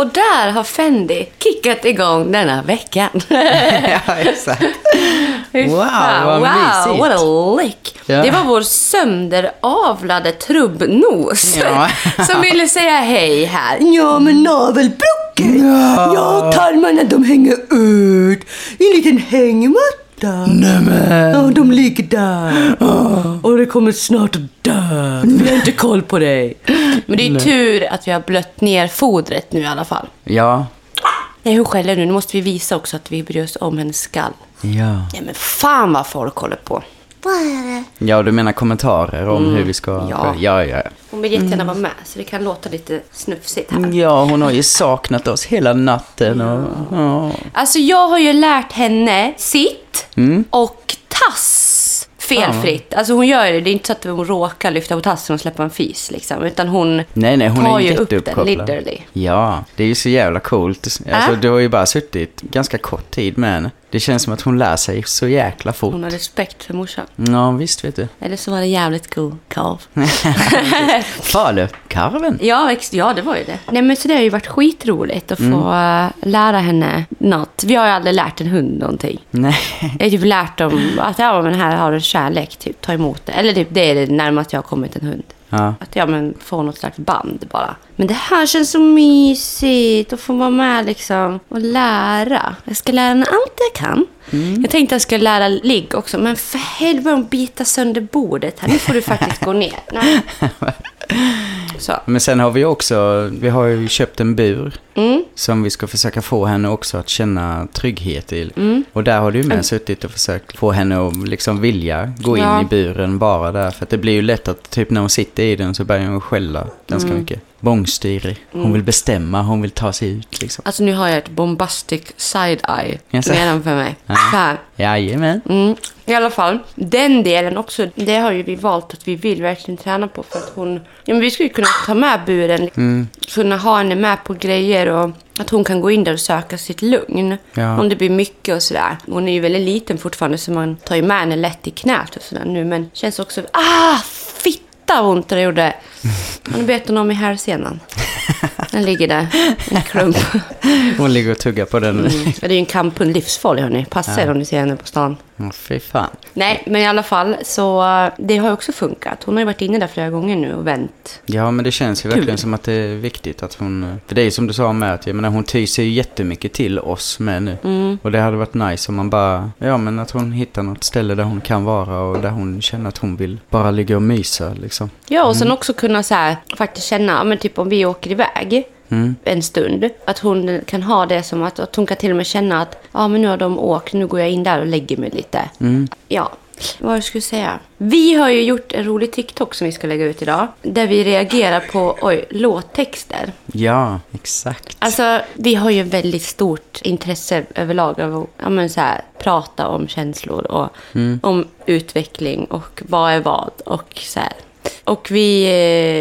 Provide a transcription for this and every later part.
Och där har Fendi kickat igång denna veckan. ja, exakt. Wow, vad wow, mysigt. what a lick. Ja. Det var vår sönderavlade trubbnos Ja. som ville säga hej här. Ja, men navelbrocken. Ja. Ja, tarmarna de hänger ut i en liten hängmatta. Nämen. Ja, de ligger där. Och det kommer snart att dö. Vi har inte koll på dig. Men det är tur att vi har blött ner fodret nu i alla fall. Ja. Nej, hon skäller nu. Nu måste vi visa också att vi bryr oss om hennes skall. Ja. Ja, men fan vad folk håller på. Vad är det? Ja, du menar kommentarer om hur vi ska... Mm. Ja. Ja, ja. Hon vill jättegärna vara med, så det kan låta lite snufsigt här. Ja, hon har ju saknat oss hela natten och... Ja. Alltså, jag har ju lärt henne sitt Mm. och tass felfritt. Alltså hon gör det, det är inte så att hon råkar lyfta på tassen och släppa en fis liksom. Utan hon Nej, nej, hon tar är ju upp den, jätteuppkopplad. literally. Ja, det är ju så jävla coolt. Alltså, Äh? du har ju bara suttit ganska kort tid med henne. Det känns som att hon lär sig så jäkla fort. Hon har respekt för morsan. Ja, visst vet du. Eller så var det jävligt god korv. Falukarven. Ja, ja, det var ju det. Nej, men så det har ju varit skitroligt att få eh, lära henne något. Vi har ju aldrig lärt en hund någonting. Nej. Jag har typ lärt dem att ja, men här har du kärlek, typ, ta emot det. Eller typ, det är det närmaste jag har kommit en hund. Ja. Att ja, men få något slags band bara. Men det här känns så mysigt att få vara med liksom och lära. Jag ska lära henne allt jag kan. Jag tänkte att jag skulle lära ligg också, men för helvete hon bita sönder bordet här. Nu får du faktiskt gå ner. Nej. Så. Men sen har vi också, vi har ju köpt en bur. Mm. Som vi ska försöka få henne också att känna trygghet i. Mm. Och där har du med suttit och försökt få henne att liksom vilja gå in Ja. i buren bara där. För att det blir ju lätt att typ när hon sitter i den så börjar hon skälla ganska Mm. mycket. Bångstyrig. Hon vill bestämma, hon vill ta sig ut liksom. Alltså nu har jag ett bombastic side-eye Jaså? nedanför mig. Här. Jajamän. Mm. I alla fall, den delen också, det har ju vi valt att vi vill verkligen träna på för att hon... Ja, men vi skulle kunna ta med buren, Mm. kunna ha henne med på grejer och att hon kan gå in där och söka sitt lugn. Ja. Om det blir mycket och sådär. Hon är ju väldigt liten fortfarande så man tar ju med henne lätt i knät och sådär nu men känns också... Ah! Fitta vad ont det gjorde! Bet hon om i hälsenan. Den ligger där, en klump. Hon ligger och tuggar på den. Mm. Det är ju en kamphund, livsfarlig hörni. Passa er om ni ser henne på stan. Fy fan. Nej, men i alla fall så eh, det har ju också funkat. Hon har ju varit inne där flera gånger nu och vänt. Ja, men det känns ju Kul. verkligen som att det är viktigt att hon... För det är ju som du sa med att jag menar, hon tyser ju jättemycket till oss med nu. Mm. Och det hade varit nice om man bara... Ja, men att hon hittar något ställe där hon kan vara och där hon känner att hon vill bara ligga och mysa liksom. Ja, och sen också kunna så här, faktiskt känna, men typ om vi åker iväg Mm. en stund, att hon kan ha det som att, att hon kan till och med känna att ja, men nu har de åkt, nu går jag in där och lägger mig lite. Mm. Ja, vad jag skulle säga. Vi har ju gjort en rolig TikTok som vi ska lägga ut idag, där vi reagerar på, oj, låttexter. Ja, exakt. Alltså, vi har ju väldigt stort intresse överlag av att ja, så här, prata om känslor och om utveckling och vad är vad och så här. Och vi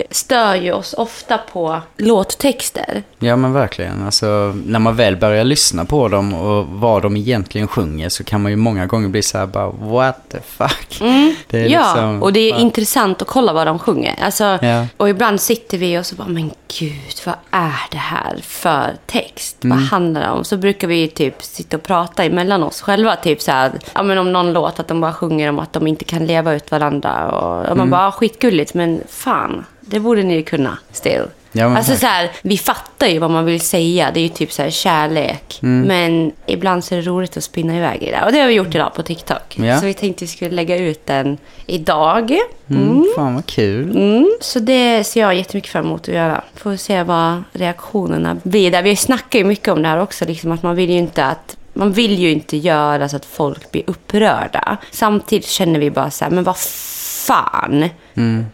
eh, stör ju oss ofta på låttexter. Ja men verkligen. Alltså när man väl börjar lyssna på dem och vad de egentligen sjunger så kan man ju många gånger bli så här bara what the fuck. Det är ja, liksom- och det är bara- intressant att kolla vad de sjunger. Alltså, Ja. Och ibland sitter vi och så bara, men gud, vad är det här för text? Mm. Vad handlar det om? Så brukar vi typ sitta och prata emellan oss själva. Typ så här, ja men om någon låt, att de bara sjunger om att de inte kan leva ut varandra. Och, och man Mm. bara, "Ah, skitgulligt, men fan, det borde ni ju kunna still. Ja, alltså tack. så här, vi fattar ju vad man vill säga. Det är ju typ så här kärlek. Mm. Men ibland så är det roligt att spinna iväg i det. Och det har vi gjort idag på TikTok. Ja. Så vi tänkte vi skulle lägga ut den idag. Mm, fan vad kul. Mm, så det ser jag jättemycket fram emot att göra. Får se vad reaktionerna blir där. Vi snackar ju mycket om det här också, liksom att man vill ju inte att man vill ju inte göra så att folk blir upprörda. Samtidigt känner vi bara så här, men vad fan.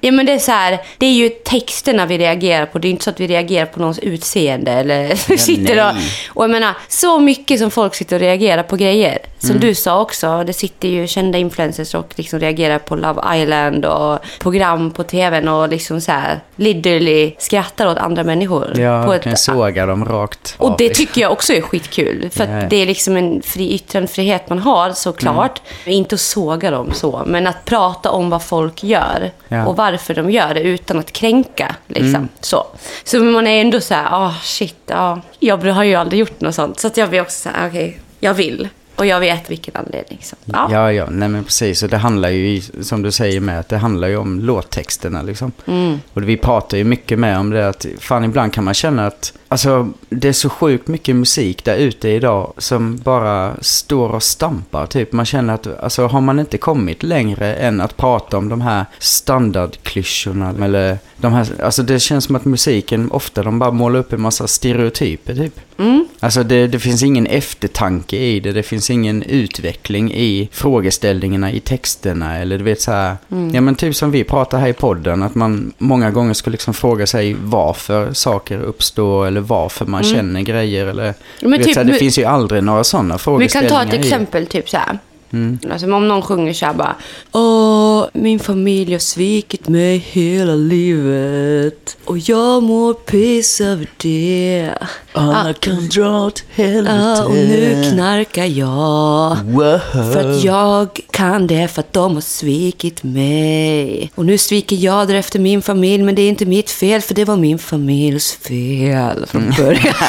Ja men det är så här, det är ju texterna vi reagerar på. Det är inte så att vi reagerar på någons utseende eller sitter och... Och jag menar, så mycket som folk sitter och reagerar på grejer. Som du sa också, det sitter ju kända influencers och liksom reagerar på Love Island och program på tvn och liksom så här literally skrattar åt andra människor. Ja, på verkligen såga dem rakt och det tycker jag också är skitkul. För Ja, ja. det är liksom en fri yttrandefrihet man har såklart. Mm. Inte att såga dem så, men att prata om vad folk gör. Ja. Och varför de gör det utan att kränka. Liksom. Mm. Så. så man är ändå så här, ah shit, ja. Jag har ju aldrig gjort något sånt. Så att jag blir också så här, okej, jag vill. Och jag vet vilken anledning. Så, ja. Ja, ja, nej men precis. Och det handlar ju, som du säger med, att det handlar ju om låttexterna liksom. Mm. Och vi pratar ju mycket med om det, att fan ibland kan man känna att, alltså det är så sjukt mycket musik där ute idag som bara står och stampar typ. Man känner att, alltså har man inte kommit längre än att prata om de här standardklyschorna eller de här, alltså det känns som att musiken ofta, de bara målar upp en massa stereotyper typ. Mm. Alltså det, det finns ingen eftertanke i det, det finns ingen utveckling i frågeställningarna i texterna eller du vet så här, Mm. ja men typ som vi pratar här i podden, att man många gånger ska liksom fråga sig varför saker uppstår eller varför man känner grejer eller, Mm. Men vet, typ så här, det finns ju aldrig några sådana Vi frågeställningar kan ta ett exempel, typ så här. Mm. Alltså, om någon sjunger så här bara Åh, min familj har svikit mig hela livet Och jag mår piss över det. Alla kan dra åt helvete. Ja, och nu knarkar jag. Wow. För att jag kan det för att de har svikit mig. Och nu sviker jag därefter min familj Men det är inte mitt fel för det var min familjs fel från början.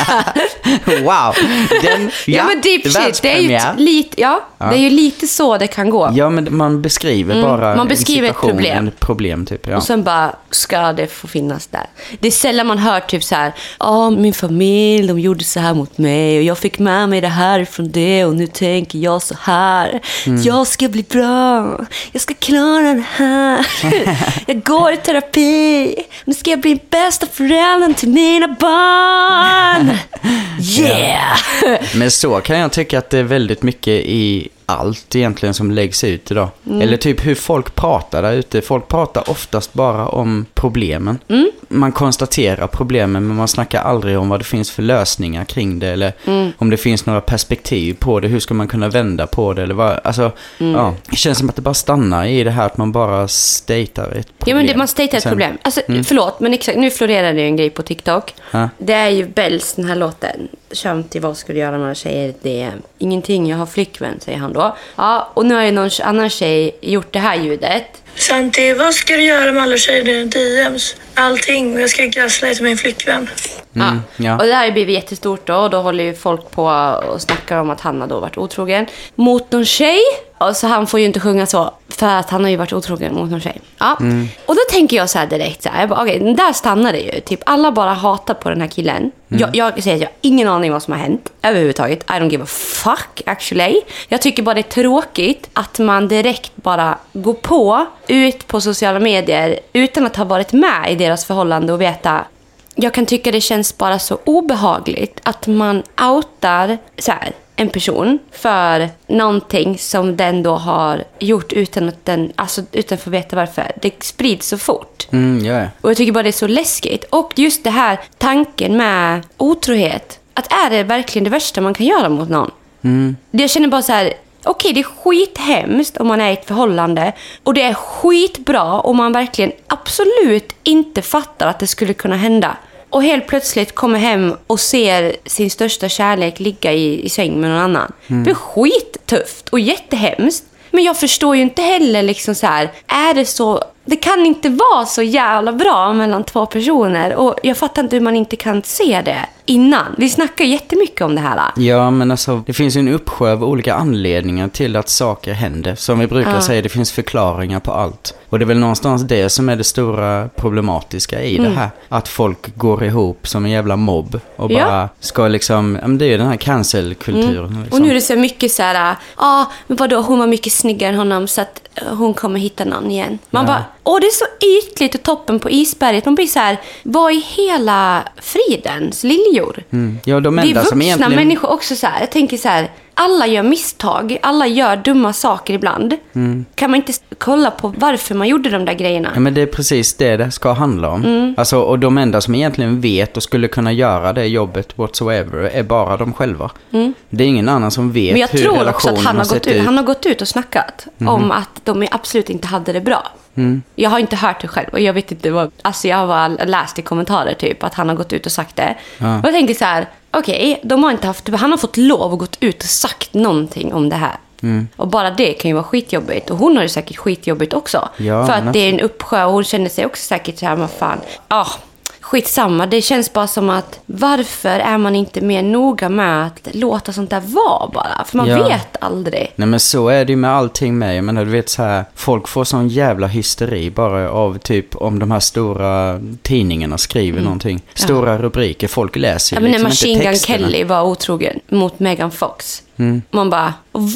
Wow! Den, Ja, men deep shit, det är ju lite, ja, det är ju lite så det kan gå Ja, men man beskriver bara Mm, man en beskriver ett problem. en problem typ. Ja. Och sen bara, ska det få finnas där? Det är sällan man hör typ så här, ja min familj, de gjorde så här mot mig och jag fick med mig det här från det och nu tänker jag så här. Mm. Jag ska bli bra, jag ska klara det här. jag går i terapi, nu ska jag bli bästa föräldern till mina barn. Yeah! Men så kan jag tycka att det är väldigt mycket i allt egentligen som läggs ut idag. Mm. Eller typ hur folk pratar där ute. Folk pratar oftast bara om problemen. Mm. Man konstaterar problemen men man snackar aldrig om vad det finns för lösningar kring det. Eller Mm. om det finns några perspektiv på det. Hur ska man kunna vända på det? Eller vad, alltså, Mm. ja, det känns som att det bara stannar i det här att man bara statar ett Ja, problem. men det, man statear ett Sen- problem. Alltså, förlåt, men exakt, nu florerar det ju en grej på TikTok. Ja. Det är ju Bells, den här låten. Kör till vad ska du göra med några tjejer? Det är ingenting, jag har flickvän, säger han då. Ja, och nu har ju någon annan tjej gjort det här ljudet. Santi, vad ska du göra med alla tjejer i DMs? Allting. Jag ska gaslighta min flickvän. Mm, ja. Och det här blivit jättestort då. Och då håller ju folk på och snackar om att han har då varit otrogen mot någon tjej. Och så han får ju inte sjunga så, för att han har ju varit otrogen mot någon tjej. Ja. Och då tänker jag så här direkt, så här, jag bara, okej, där stannar det ju. Typ alla bara hatar på den här killen. Jag, jag säger att jag har ingen aning vad som har hänt överhuvudtaget. I don't give a fuck actually. Jag tycker bara det är tråkigt att man direkt bara går på, ut på sociala medier utan att ha varit med i deras förhållande och veta jag kan tycka det känns bara så obehagligt att man outar så här, en person för någonting som den då har gjort utan att den, alltså utan att få veta varför. Det sprids så fort. Mm, ja. Och jag tycker bara det är så läskigt. Och just det här tanken med otrohet. Att är det verkligen det värsta man kan göra mot någon? Jag känner bara så här. Okej, det är skithemskt om man är i ett förhållande. Och det är skitbra om man verkligen absolut inte fattar att det skulle kunna hända. Och helt plötsligt kommer hem och ser sin största kärlek ligga i, i säng med någon annan. Det är skittufft och jättehemskt. Men jag förstår ju inte heller liksom så här, är det så... Det kan inte vara så jävla bra mellan två personer. Och jag fattar inte hur man inte kan se det innan. Vi snackar ju jättemycket om det här. Ja, men alltså det finns ju en uppsjö av olika anledningar till att saker händer. Som vi brukar Ja. säga, det finns förklaringar på allt. Och det är väl någonstans det som är det stora problematiska i Mm. det här. Att folk går ihop som en jävla mobb och Ja. bara ska liksom, ja men det är ju den här cancel-kulturen. Liksom. Och nu är det så mycket så här, ja, men vadå, hon var mycket snyggare än honom så att hon kommer hitta någon igen. Man Ja. bara, åh det är så ytligt och toppen på isberget. Man blir så här, vad i hela fridens liljor? Mm. Ja, de Det är enda vuxna som egentligen... människor också så här. Jag tänker så här. Alla gör misstag. Alla gör dumma saker ibland. Kan man inte kolla på varför man gjorde de där grejerna? Ja, men det är precis det det ska handla om. Mm. Alltså, och de enda som egentligen vet och skulle kunna göra det jobbet whatsoever är bara de själva. Det är ingen annan som vet Mm. Men jag hur tror också relationen att han har, sett gått ut, ut. Han har gått ut och snackat om att de absolut inte hade det bra. Mm. Jag har inte hört det själv och jag vet inte vad... Alltså jag har läst i kommentarer typ att han har gått ut och sagt det. Ja. Och jag tänker så här, okej, de har inte haft... Han har fått lov att gått ut och sagt någonting om det här. Och bara det kan ju vara skitjobbigt. Och hon har ju säkert skitjobbigt också. Ja, för att det är en uppsjö och hon känner sig också säkert så här, vad fan. Ah, skitsamma. Det känns bara som att varför är man inte mer noga med att låta sånt där vara bara? För man Ja. vet aldrig. Nej men så är det ju med allting med. Jag menar du vet så här, folk får sån jävla hysteri bara av typ om de här stora tidningarna skriver någonting. Stora rubriker, folk läser ju Mm. Ja, men när liksom Machine Gun. Kelly var otrogen mot Megan Fox. Mm. Man bara,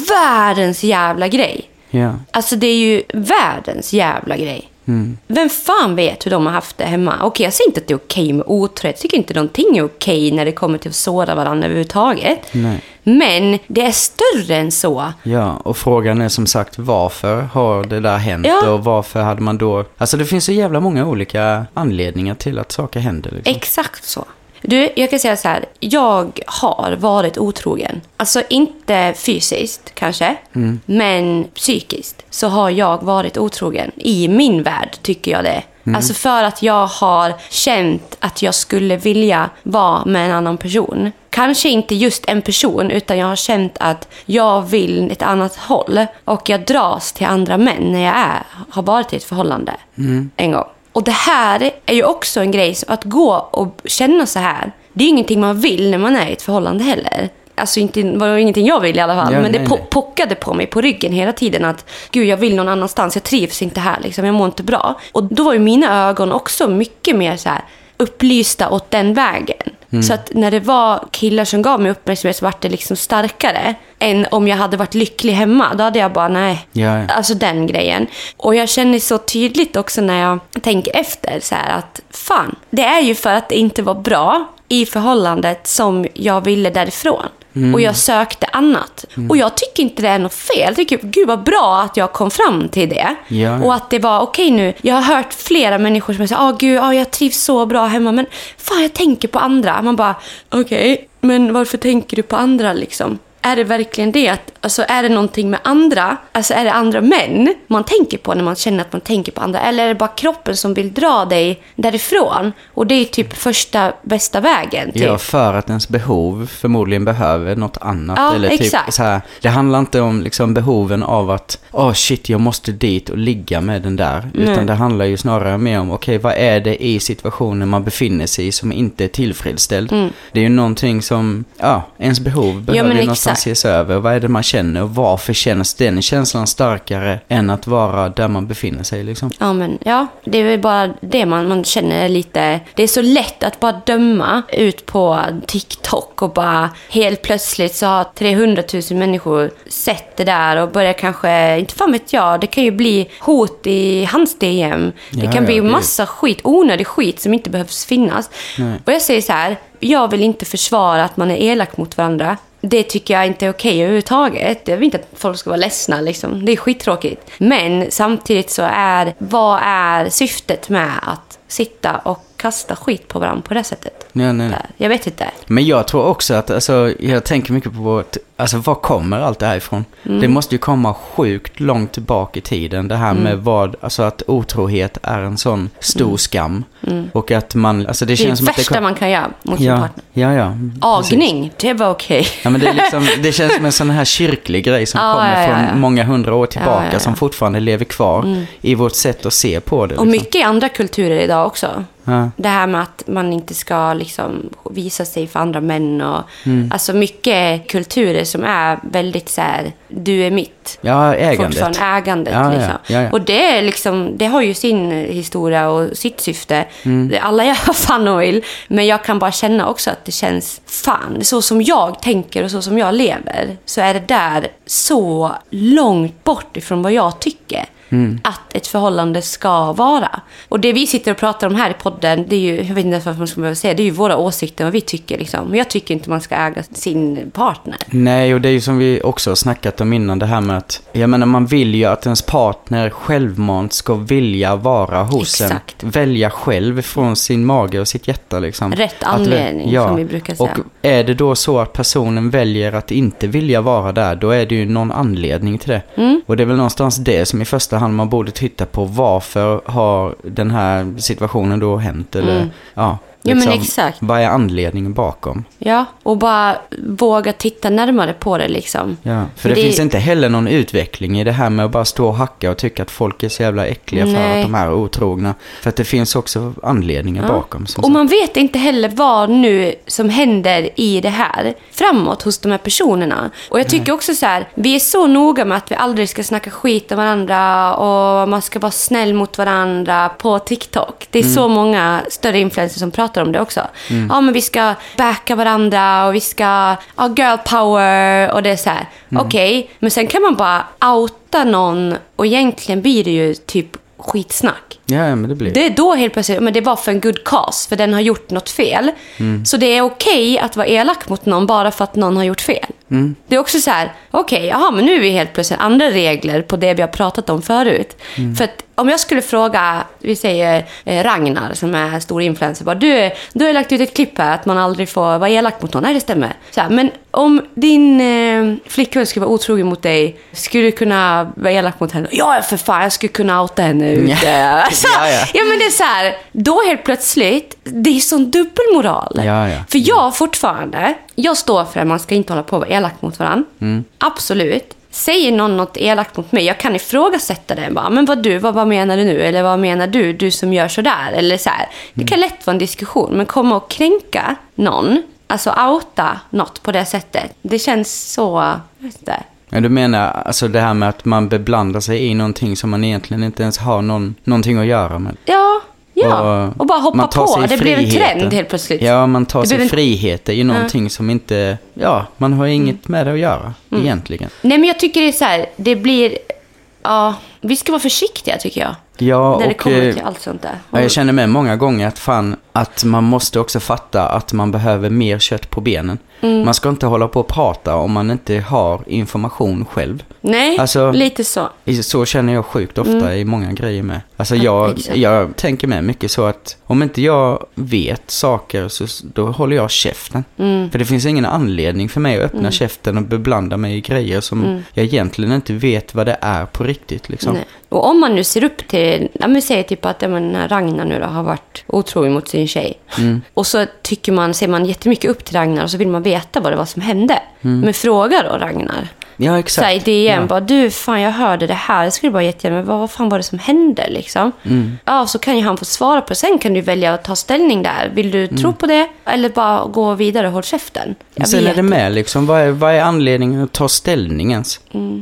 världens jävla grej. Ja. Alltså det är ju världens jävla grej. Mm. Vem fan vet hur de har haft det hemma? Okej, jag säger inte att det är okej med otrohet. Jag tycker inte någonting är okej när det kommer till att såra varandra överhuvudtaget. Nej. Men det är större än så. Ja, och frågan är som sagt varför har det där hänt Ja. och varför hade man då... Alltså det finns så jävla många olika anledningar till att saker händer. Liksom. Exakt så. Du, jag kan säga så här. Jag har varit otrogen. Alltså inte fysiskt kanske, men psykiskt så har jag varit otrogen. I min värld tycker jag det. Alltså för att jag har känt att jag skulle vilja vara med en annan person. Kanske inte just en person, utan jag har känt att jag vill ett annat håll. Och jag dras till andra män när jag är, har varit i ett förhållande en gång. Och det här är ju också en grej, som- att gå och känna så här. Det är ju ingenting man vill när man är i ett förhållande heller. Alltså inte, var det ingenting jag vill i alla fall. Ja, men det nej, po- nej. pockade på mig på ryggen hela tiden att gud jag vill någon annanstans, jag trivs inte här liksom, jag mår inte bra. Och då var ju mina ögon också mycket mer så här upplysta åt den vägen. Mm. Så att när det var killar som gav mig uppmärksamhet så vart det liksom starkare än om jag hade varit lycklig hemma. Då hade jag bara nej. Ja, ja. Alltså den grejen. Och jag känner så tydligt också när jag tänker efter så här att fan, det är ju för att det inte var bra i förhållandet som jag ville därifrån. Mm. Och jag sökte annat. Och jag tycker inte det är något fel. Jag tycker, gud vad bra att jag kom fram till det. Ja. Och att det var okej nu. Jag har hört flera människor som säger, ah gud, ah, jag trivs så bra hemma. Men fan, jag tänker på andra. Man bara, okej, men varför tänker du på andra liksom? Är det verkligen det? Att, alltså, är det någonting med andra? Alltså är det andra män man tänker på när man känner att man tänker på andra? Eller är det bara kroppen som vill dra dig därifrån? Och det är typ första bästa vägen. Typ. Ja, för att ens behov förmodligen behöver något annat. Ja, Eller typ exakt. så här, det handlar inte om liksom behoven av att, åh shit, jag måste dit och ligga med den där. Utan det handlar ju snarare mer om, okej, vad är det i situationen man befinner sig i som inte är tillfredsställd? Det är ju någonting som, ja, ens behov behöver men ju någonstans exakt. ses över. Vad är det man känner och varför känns den känslan starkare än att vara där man befinner sig liksom? Ja, men ja, det är väl bara det man, man känner lite. Det är så lätt att bara döma ut på TikTok och bara helt plötsligt så har 300 000 människor sett det där och börjar kanske, inte fan vet jag, det kan ju bli hot i hans DM. Det Ja, kan ja, bli det massa skit, onödig skit som inte behövs finnas. Och jag säger så här, jag vill inte försvara att man är elak mot varandra. Det tycker jag inte är okej överhuvudtaget. Jag vill inte att folk ska vara ledsna. Liksom. Det är skittråkigt. Men samtidigt så är, vad är syftet med att sitta och kasta skit på varandra på det sättet? Nej, nej. Jag vet inte. Men jag tror också att, alltså, jag tänker mycket på, att, alltså var kommer allt det här ifrån? Mm. Det måste ju komma sjukt långt tillbaka i tiden. Det här Mm. med vad, alltså att otrohet är en sån stor skam. Och att man, alltså det Mm. Det är känns det som att det värsta kom- man kan göra mot sin Ja, partner. ja, ja. precis. Agning, det var okej. Ja, men det, är liksom, det känns som en sån här kyrklig grej som Ja, kommer ja, ja, från många hundra år tillbaka. Som fortfarande lever kvar i vårt sätt att se på det. Och liksom. mycket i andra kulturer idag också. Det här med att man inte ska liksom visa sig för andra män och Mm. alltså mycket kulturer som är väldigt så här, du är mitt. Ja, ägandet. Fortfarande ägandet. Ja, liksom. ja, ja. Och det, är liksom, det har ju sin historia och sitt syfte. Mm. Alla gör fan vill. Men jag kan bara känna också att det känns, fan, så som jag tänker och så som jag lever. Så är det där så långt bort ifrån vad jag tycker. Mm. Att ett förhållande ska vara. Och det vi sitter och pratar om här i podden, det är ju, jag vet inte ens varför man ska behöva säga, det är ju våra åsikter, vad vi tycker liksom. Men jag tycker inte man ska äga sin partner. Nej, och det är ju som vi också har snackat om innan det här med att, jag menar man vill ju att ens partner självmant ska vilja vara hos Exakt. en. Välja själv från sin mage och sitt hjärta liksom. Rätt Att- anledning, som vi brukar säga. Och är det då så att personen väljer att inte vilja vara där, då är det ju någon anledning till det. Mm. Och det är väl någonstans det som i första hand man borde titta på. Varför har den här situationen då hänt? Eller, Mm. ja. Ja, men exakt. Vad är anledningen bakom? Ja, och bara våga titta närmare på det liksom. Ja, för det, Det- finns inte heller någon utveckling i det här med att bara stå och hacka och tycka att folk är så jävla äckliga för Nej. att de är otrogna. För att det finns också anledningar bakom. Som Och man vet inte heller vad nu som händer i det här framåt hos de här personerna. Och jag tycker också så här, vi är så noga med att vi aldrig ska snacka skit om varandra och man ska vara snäll mot varandra på TikTok. Det är så många större influencers som pratar om det också. Ja, men vi ska backa varandra och vi ska, ja, girl power och det är så här. Okej, men sen kan man bara outa någon och egentligen blir det ju typ skitsnack. Ja, men det blir Det är då helt plötsligt, men det var för en good cause, för den har gjort något fel. Så det är okej att vara elak mot någon bara för att någon har gjort fel. Det är också så här, okej, jaha, men nu är vi helt plötsligt andra regler på det vi har pratat om förut. För att om jag skulle fråga, vi säger eh, Ragnar som är stor influencer, bara, du, du har lagt ut ett klipp här att man aldrig får vara elak mot någon. Nej, det stämmer. Så här, men om din eh, flickvän skulle vara otrogen mot dig, skulle du kunna vara elak mot henne? Ja, för fan, jag skulle kunna outa henne ute. Alltså, Ja, ja. ja, men det är så här, då helt plötsligt, det är sån dubbelmoral. Ja, ja. För jag fortfarande, jag står för att man ska inte hålla på och vara elak mot varandra. Mm. Absolut. Säger någon något elakt mot mig, jag kan ifrågasätta det. Bara, men vad du, vad, vad menar du nu? Eller vad menar du, du som gör sådär? Eller så här. Det kan lätt vara en diskussion, men komma och kränka någon, alltså outa något på det sättet, det känns så, jag vet inte. Ja, du menar alltså det här med att man beblandar sig i någonting som man egentligen inte ens har någon, någonting att göra med? Ja, ja. Och Och, bara hoppa på. Det blev en trend helt plötsligt. Ja, man tar Det sig en- friheter i någonting som inte, ja, man har inget med det att göra Mm. egentligen. Nej, men jag tycker det är så här, det blir... Ja, vi ska vara försiktiga tycker jag. Ja, när det och kommer eh, till allt sånt där. ja, jag känner med många gånger att fan, att man måste också fatta att man behöver mer kött på benen. Mm. Man ska inte hålla på och prata om man inte har information själv. Nej, Alltså- lite så. Så känner jag sjukt ofta i många grejer med. Alltså jag, Mm. jag tänker med mycket så att om inte jag vet saker så då håller jag käften. Mm. För det finns ingen anledning för mig att öppna käften och beblanda mig i grejer som jag egentligen inte vet vad det är på riktigt liksom. Mm. Och om man nu ser upp till, ja, men säg typ att ja, men, Ragnar nu då har varit otrogen mot sin tjej. Mm. Och så tycker man, ser man jättemycket upp till Ragnar och så vill man veta vad det var som hände. Men fråga då Ragnar. Ja, exakt. Säg det igen, Ja. bara du fan jag hörde det här, jag skulle bara jättegärna, men vad, vad fan var det som hände liksom? Mm. Ja, så kan ju han få svara på det. Sen kan du välja att ta ställning där. Vill du Mm. tro på det? Eller bara gå vidare och håll käften? Jag Sen är det med liksom, vad är, vad är anledningen att ta ställning ens?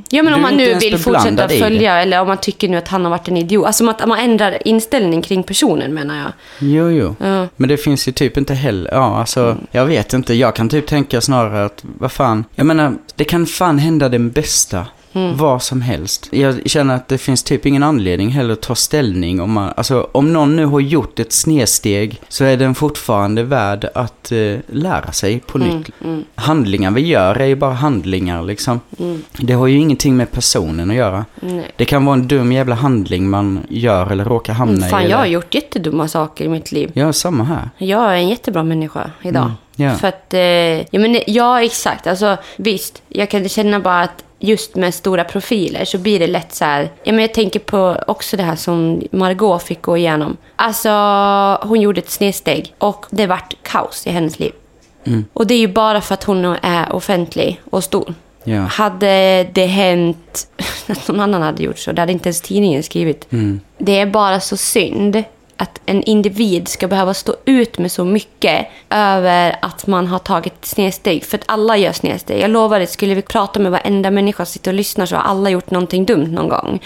Ja, men Du om man nu vill fortsätta i följa eller om man tycker nu att han har varit en idiot. Alltså att man ändrar inställning kring personen menar jag. Jo, jo. Ja. Men det finns ju typ inte heller, ja alltså, jag vet inte. Jag kan typ tänka snarare att, vad fan, jag menar, det kan fan hända den bästa. Vad som helst. Jag känner att det finns typ ingen anledning heller att ta ställning om man, alltså om någon nu har gjort ett snedsteg så är den fortfarande värd att eh, lära sig på nytt. Handlingar vi gör är ju bara handlingar liksom. Det har ju ingenting med personen att göra. Nej. Det kan vara en dum jävla handling man gör eller råkar hamna i. Fan, jag har gjort jättedumma saker i mitt liv. Ja, samma här. Jag är en jättebra människa idag. Mm, ja. För att, eh, ja, men, ja exakt. Alltså visst, jag kan känna bara att just med stora profiler så blir det lätt så här. Ja, men jag tänker på också det här som Margot fick gå igenom. Alltså, hon gjorde ett snedsteg och det vart kaos i hennes liv. Mm. Och det är ju bara för att hon är offentlig och stor. Ja. Hade det hänt att någon annan hade gjort så, det hade inte ens tidningen skrivit. Mm. Det är bara så synd att en individ ska behöva stå ut med så mycket över att man har tagit snedsteg. För att alla gör snedsteg. Jag lovar, det skulle vi prata med varenda människa som sitter och lyssnar så har alla gjort någonting dumt någon gång.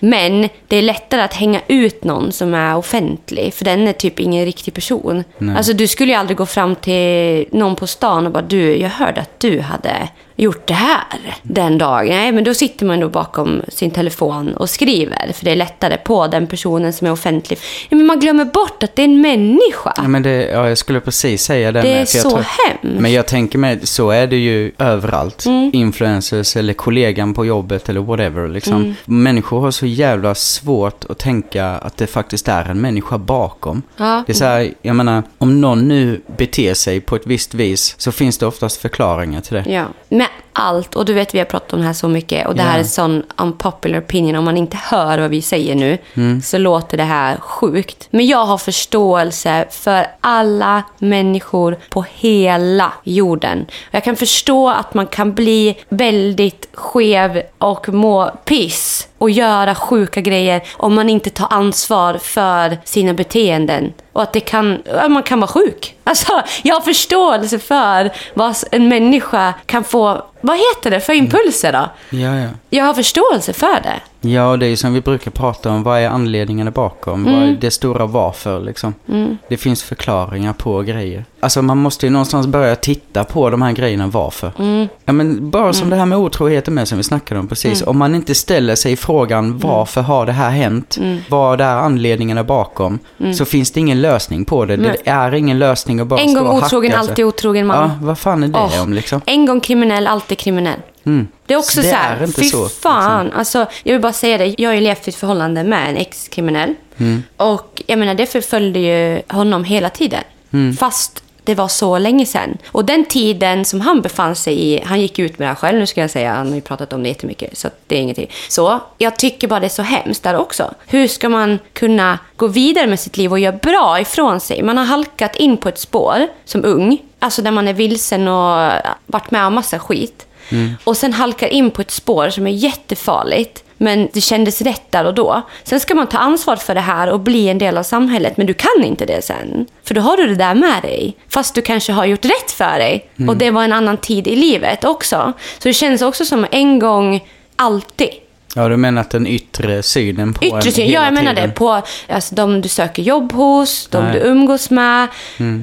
Men det är lättare att hänga ut någon som är offentlig. För den är typ ingen riktig person. Alltså du skulle ju aldrig gå fram till någon på stan och bara du, jag hörde att du hade gjort det här den dagen. Nej, men då sitter man då bakom sin telefon och skriver. För det är lättare på den personen som är offentlig. Men man glömmer bort att det är en människa. Ja, men det, ja, jag skulle precis säga det Det med, är så tror- hemskt. Men jag tänker mig, så är det ju överallt. Mm. Influencers eller kollegan på jobbet eller whatever. Liksom. Mm. Människor har så jävla svårt att tänka att det faktiskt är en människa bakom. Ja. Det är så här, jag menar, om någon nu beter sig på ett visst vis så finns det oftast förklaringar till det. Ja. Med när allt, och du vet vi har pratat om det här så mycket och det Ja. här är sån unpopular opinion, om man inte hör vad vi säger nu Mm. så låter det här sjukt. Men jag har förståelse för alla människor på hela jorden. Jag kan förstå att man kan bli väldigt skev och må piss och göra sjuka grejer om man inte tar ansvar för sina beteenden. Och att det kan, man kan vara sjuk. Alltså, jag har förståelse för vad en människa kan få, vad heter det för impulser då? Ja, ja. Jag har förståelse för det. Ja, och det är ju som vi brukar prata om. Vad är anledningarna bakom? Vad är det stora varför liksom? Det finns förklaringar på grejer. Alltså man måste ju någonstans börja titta på de här grejerna varför. Ja, men bara som det här med otroheten med som vi snackade om precis. Om man inte ställer sig frågan varför har det här hänt? Vad är anledningarna bakom? Så finns det ingen lösning på det. Det är ingen lösning att bara En stå gång och otrogen, hacka alltid otrogen man. Ja, vad fan är det Åh, om liksom? En gång kriminell, alltid kriminell. Mm. Det är också Det så här, fy så, liksom. fan. Alltså, jag vill bara säga det, jag har ju levt i ett förhållande med en ex-kriminell. Mm. Och jag menar, det förföljde ju honom hela tiden. Mm. Fast det var så länge sedan. Och den tiden som han befann sig i, han gick ut med det här själv, nu ska jag säga, han har ju pratat om det jättemycket, så det är ingenting. Så, jag tycker bara det är så hemskt där också. Hur ska man kunna gå vidare med sitt liv och göra bra ifrån sig? Man har halkat in på ett spår som ung, alltså där man är vilsen och varit med om massa skit. Och sen halkar in på ett spår som är jättefarligt. Men det kändes rätt där och då. Sen ska man ta ansvar för det här och bli en del av samhället. Men du kan inte det sen. För då har du det där med dig. Fast du kanske har gjort rätt för dig. Och det var en annan tid i livet också. Så det känns också som en gång, alltid. Ja, du menar att den yttre synen på Yttre en syn, hela ja jag menar tiden. det. På alltså, de du söker jobb hos, de Nej. du umgås med.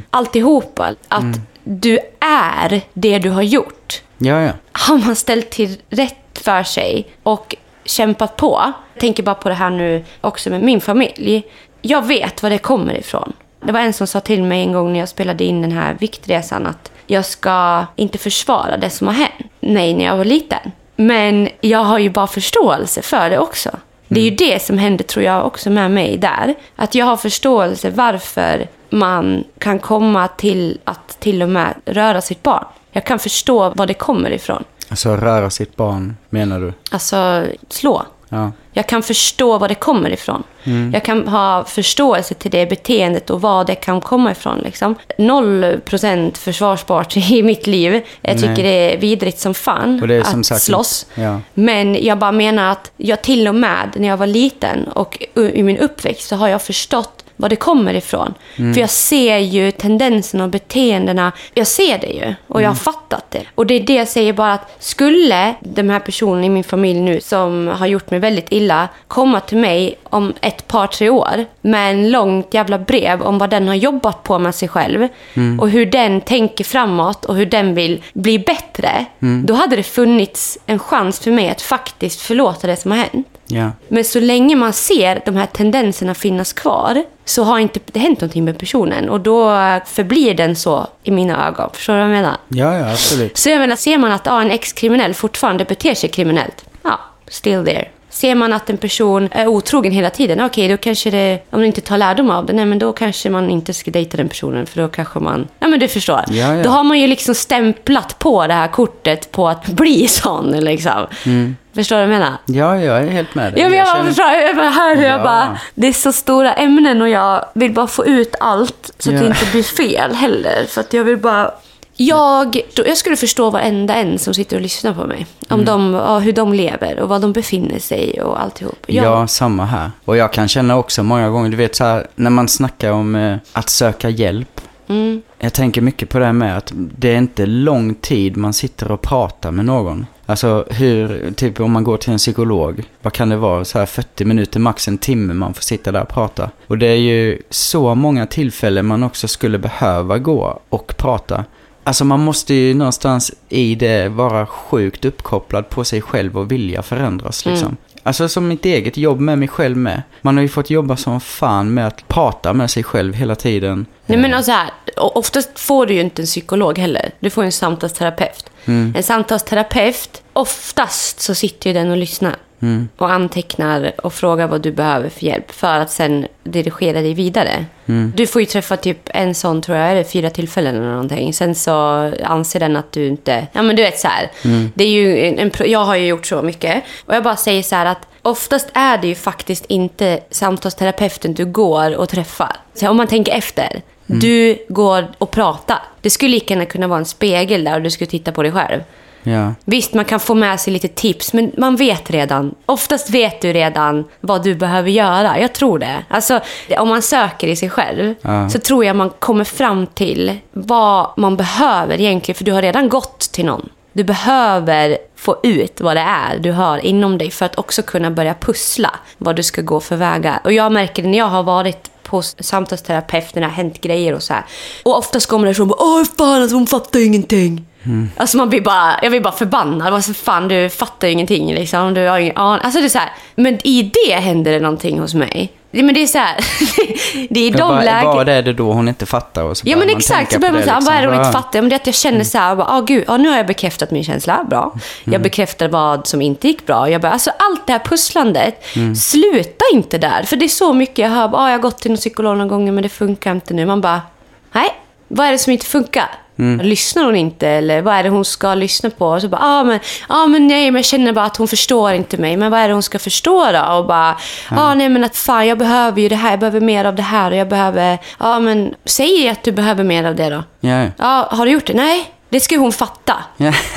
Alltihopa. Att du är det du har gjort. Ja, ja. har man ställt till rätt för sig och kämpat på. Jag tänker bara på det här nu också med min familj. Jag vet var det kommer ifrån. Det var en som sa till mig en gång när jag spelade in den här viktresan att jag ska inte försvara det som har hänt mig när jag var liten. Men jag har ju bara förståelse för det också. Det är ju det som hände tror jag också med mig där. Att jag har förståelse varför man kan komma till att till och med röra sitt barn. Jag kan förstå var det kommer ifrån. Alltså röra sitt barn, menar du? Alltså slå. Ja. Jag kan förstå var det kommer ifrån. Jag kan ha förståelse till det beteendet och var det kan komma ifrån. Liksom. Noll procent försvarsbart i mitt liv. Jag tycker Nej. det är vidrigt som fan Och det är att som sagt- slåss. Ja. Men jag bara menar att jag till och med när jag var liten och i min uppväxt så har jag förstått var det kommer ifrån. Mm. För jag ser ju tendenserna och beteendena. Jag ser det ju och jag har fattat det. Och det är det jag säger bara att skulle den här personen i min familj nu som har gjort mig väldigt illa komma till mig om ett par, tre år med en långt jävla brev om vad den har jobbat på med sig själv och hur den tänker framåt och hur den vill bli bättre. Då hade det funnits en chans för mig att faktiskt förlåta det som har hänt. Ja. Men så länge man ser de här tendenserna finnas kvar så har inte det hänt någonting med personen. Och då förblir den så i mina ögon. Förstår du vad jag menar? Ja, ja, absolut. Så jag menar, ser man att ja, en ex-kriminell fortfarande beter sig kriminellt, ja, still there. Ser man att en person är otrogen hela tiden, okej, då kanske det, om du inte tar lärdom av det, nej men då kanske man inte ska dejta den personen, för då kanske man, ja men du förstår. Ja, ja. Då har man ju liksom stämplat på det här kortet på att bli sån, liksom. Förstår du vad jag menar? Ja, jag är helt med dig. Ja, men jag, bara känner- jag bara hör hur jag Ja. bara, det är så stora ämnen och jag vill bara få ut allt så att Ja. det inte blir fel heller. För att jag vill bara... Jag, jag skulle förstå varenda en som sitter och lyssnar på mig. Om Mm. de, hur de lever och var de befinner sig och alltihop. Jag, Ja, samma här. Och jag kan känna också många gånger, du vet så här, när man snackar om eh, att söka hjälp. Mm. Jag tänker mycket på det här med att det är inte lång tid man sitter och pratar med någon. Alltså hur, typ om man går till en psykolog, vad kan det vara? Så här 40 minuter, max en timme man får sitta där och prata. Och det är ju så många tillfällen man också skulle behöva gå och prata. Alltså man måste ju någonstans i det vara sjukt uppkopplad på sig själv och vilja förändras liksom. Alltså som mitt eget jobb med mig själv med. Man har ju fått jobba som fan med att prata med sig själv hela tiden. Nej men alltså här, oftast får du ju inte en psykolog heller. Du får ju en samtalsterapeut. Mm. En samtalsterapeut, oftast så sitter ju den och lyssnar. Och antecknar och frågar vad du behöver för hjälp för att sen dirigera dig vidare. Du får ju träffa typ en sån, tror jag, är det fyra tillfällen eller någonting. Sen så anser den att du inte... Ja, men du vet så här. Det är ju en, en, jag har ju gjort så mycket. Och jag bara säger så här att oftast är det ju faktiskt inte samtalsterapeuten du går och träffar. Så om man tänker efter. Du går och pratar. Det skulle lika gärna kunna vara en spegel där och du skulle titta på dig själv. Ja. Visst, man kan få med sig lite tips, men man vet redan. Oftast vet du redan vad du behöver göra. Jag tror det. Alltså, om man söker i sig själv Ja. så tror jag man kommer fram till vad man behöver egentligen. För du har redan gått till någon. Du behöver få ut vad det är du har inom dig för att också kunna börja pussla vad du ska gå för vägar. Och jag märker det när jag har varit på samtalsterapeut när det har hänt grejer och så här. Och oftast kommer det från åh fan alltså hon fattar ingenting. Alltså man blir bara, jag blir bara förbannad. Alltså, fan du fattar ju ingenting liksom. Du har ingen aning. Alltså det är så här, men i det händer det någonting hos mig. Men det är så här, det är i de lägena. vad är det då hon inte fattar? Och så Ja men exakt, så börjar man säga, liksom. vad är det hon inte Ja. fattar? Men det är att jag känner så här, bara, ah, gud, ja, nu har jag bekräftat min känsla, bra. Jag bekräftar vad som inte gick bra. Jag bara, alltså allt det här pusslandet, sluta inte där. För det är så mycket jag hör, ah, jag har gått till en psykolog några gånger men det funkar inte nu. Man bara, nej, vad är det som inte funkar? Lyssnar hon inte eller vad är det hon ska lyssna på? Och så bara, ah, men, ah, men nej, men jag känner bara att hon förstår inte mig. Men vad är det hon ska förstå då? Och bara, ah, nej men att fan jag behöver ju det här, jag behöver mer av det här och jag behöver, ja ah, men säg att du behöver mer av det då. Ja. Ja, har du gjort det? Nej, det ska ju hon fatta.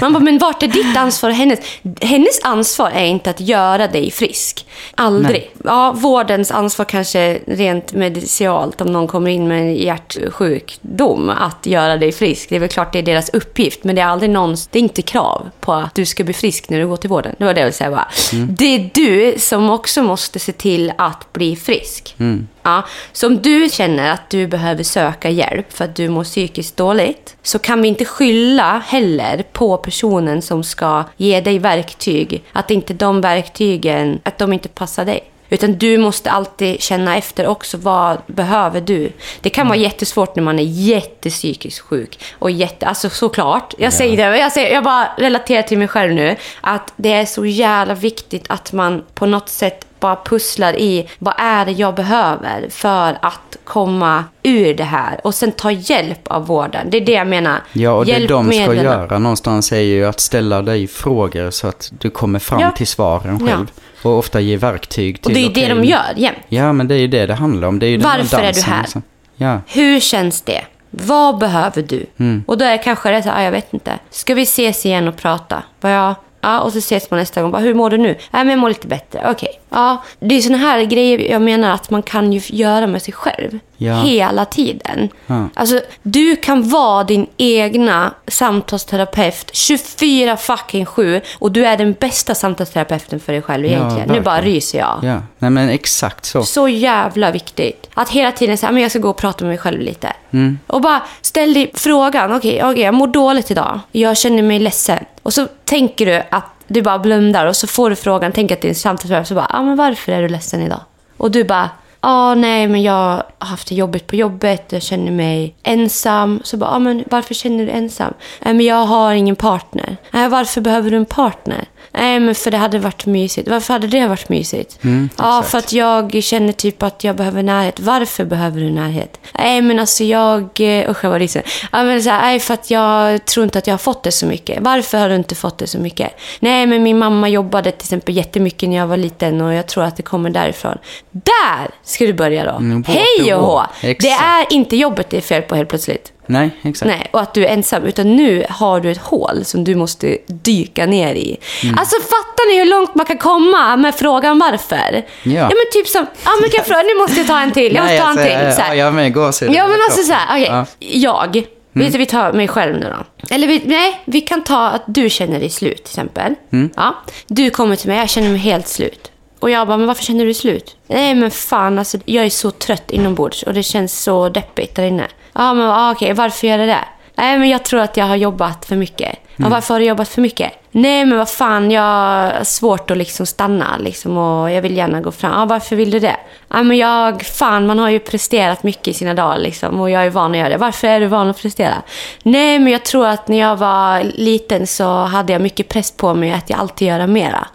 Man bara, men vart är ditt ansvar och hennes? Hennes ansvar är inte att göra dig frisk. Aldrig. Ja, vårdens ansvar kanske rent medicialt om någon kommer in med en hjärtsjukdom att göra dig frisk. Det är väl klart det är deras uppgift, men det är aldrig någons, det är inte krav på att du ska bli frisk när du går till vården. Det var det jag ville säga bara. Det är du som också måste se till att bli frisk. Ja, så om du känner att du behöver söka hjälp för att du mår psykiskt dåligt så kan vi inte skylla heller på personen som ska ge dig verktyg. Att inte de verktygen, att de inte passar dig. Utan du måste alltid känna efter också, vad behöver du? Det kan vara jättesvårt när man är jättepsykiskt sjuk. Och jätte, alltså såklart, jag säger det, jag, säger, jag bara relaterar till mig själv nu. Att det är så jävla viktigt att man på något sätt bara pusslar i vad är det jag behöver för att komma ur det här. Och sen ta hjälp av vården. Det är det jag menar. Ja, och det de ska göra någonstans är ju att ställa dig frågor så att du kommer fram Ja. till svaren Ja. själv. Och ofta ge verktyg till... Och det är ju det de gör jämt. Ja, men det är ju det det handlar om. Det är ju Varför är du här? liksom. Ja. Hur känns det? Vad behöver du? Mm. Och då är det kanske det så här, ah, jag vet inte. Ska vi ses igen och prata? Bara, ja. Ja, och så ses man nästa gång. Bara, hur mår du nu? Nej, men jag mår lite bättre. Okej. Ja, det är såna här grejer jag menar att man kan ju göra med sig själv. Ja. Hela tiden. Ja. Alltså, du kan vara din egna samtalsterapeut 24 fucking 7 och du är den bästa samtalsterapeuten för dig själv Ja, egentligen. nu bara verkligen. ryser jag. Ja, nej men exakt så. Så jävla viktigt. Att hela tiden säga, men jag ska gå och prata med mig själv lite. Mm. Och bara ställ dig frågan, okej, okej, jag mår dåligt idag. Jag känner mig ledsen. Och så tänker du att du bara blundar och så får du frågan, tänk att det är en samtalsterapeut, så bara, ja men varför är du ledsen idag? Och du bara, ja nej men jag har haft det jobbigt på jobbet, jag känner mig ensam. Så bara, ja men varför känner du ensam? Nej men jag har ingen partner. Nej varför behöver du en partner? Nej men för det hade varit mysigt. Varför hade det varit mysigt? Mm, ja för att jag känner typ att jag behöver närhet. Varför behöver du närhet? Nej men alltså jag... eh, Usch jag var ledsen. Ja men så här, nej för att jag tror inte att jag har fått det så mycket. Varför har du inte fått det så mycket? Nej men min mamma jobbade till exempel jättemycket när jag var liten och jag tror att det kommer därifrån. Där ska du börja då. Mm, Hej och hå! Det är inte jobbet det är fel på helt plötsligt. Nej, exakt. Nej, och att du är ensam. Utan nu har du ett hål som du måste dyka ner i. Mm. Alltså fattar ni hur långt man kan komma med frågan varför? Ja. men typ som, ja men kan jag fråga, nu måste jag ta en till, jag måste Nej, ta en alltså, till. Så här. Ja, jag med gåshud. Ja men alltså så här, okej. Ja. Jag, du, vi tar mig själv nu då. Eller vi, nej, vi kan ta att du känner dig slut till exempel. Mm. Ja. Du kommer till mig, jag känner mig helt slut. Och jag bara, men varför känner du slut? Nej men fan alltså, jag är så trött inombords och det känns så deppigt där inne. Ja men ah, okej, varför gör det det? Nej men jag tror att jag har jobbat för mycket. Ja, varför har du jobbat för mycket? Nej men vad fan, jag har svårt att liksom stanna liksom och jag vill gärna gå fram. Ja, varför vill du det? Ja men jag, fan man har ju presterat mycket i sina dagar liksom och jag är van att göra det. Varför är du van att prestera? Nej men jag tror att när jag var liten så hade jag mycket press på mig att jag alltid göra mera.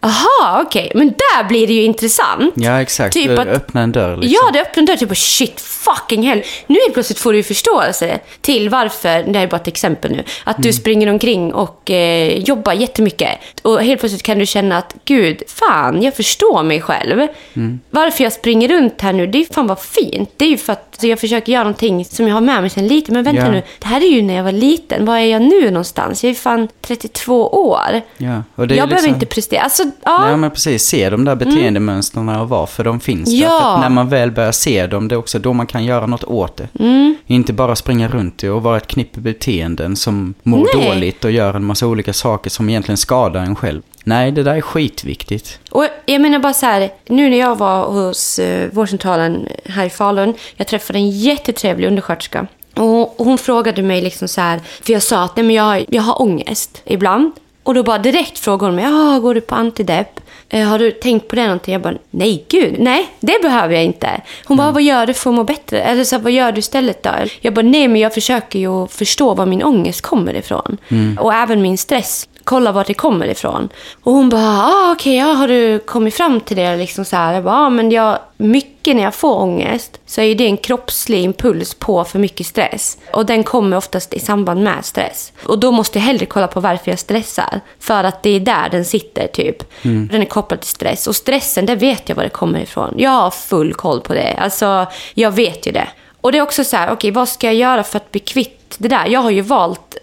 Aha, okej. Men där blir det ju intressant. Ja, exakt. Typ att- öppnar en dörr liksom. Ja, det öppnar en dörr. Typ, shit, fucking hell. Nu helt plötsligt får du ju förståelse till varför, det här är bara ett exempel nu, att Mm. du springer omkring och eh, jobbar jättemycket. Och helt plötsligt kan du känna att, gud, fan, jag förstår mig själv. Mm. Varför jag springer runt här nu, det är fan vad fint. Det är ju för att så jag försöker göra någonting som jag har med mig sedan liten. Men vänta Ja. nu, det här är ju när jag var liten. Var är jag nu någonstans? Jag är fan 32 år. Ja, och det är jag behöver liksom- inte prestera. Alltså, ja. Nej, men precis. Se de där beteendemönstren och varför de finns där. Ja. När man väl börjar se dem, det är också då man kan göra något åt det. Mm. Inte bara springa runt och vara ett knippe beteenden som mår Nej. dåligt och gör en massa olika saker som egentligen skadar en själv. Nej, det där är skitviktigt. Och jag menar bara så här, nu när jag var hos eh, vårdcentralen här i Falun, jag träffade en jättetrevlig undersköterska. Och hon frågade mig liksom så här, för jag sa att nej men jag, jag har ångest ibland. Och då bara direkt frågade hon mig, går du på antidepp? Eh, har du tänkt på det någonting? Jag bara, nej gud, nej det behöver jag inte. Hon bara, vad gör du för att må bättre? Eller så här, vad gör du istället då? Jag bara, nej men jag försöker ju förstå var min ångest kommer ifrån. Och även min stress kolla vart det kommer ifrån. Och hon bara, ah, okej, ja, har du kommit fram till det? Liksom så här. Jag bara, ah, men jag, mycket när jag får ångest så är det en kroppslig impuls på för mycket stress. Och den kommer oftast i samband med stress. Och då måste jag hellre kolla på varför jag stressar. För att det är där den sitter typ. Den är kopplad till stress. Och stressen, det vet jag var det kommer ifrån. Jag har full koll på det. Alltså, jag vet ju det. Och det är också så här, okej, vad ska jag göra för att bli kvitt det där? Jag har ju valt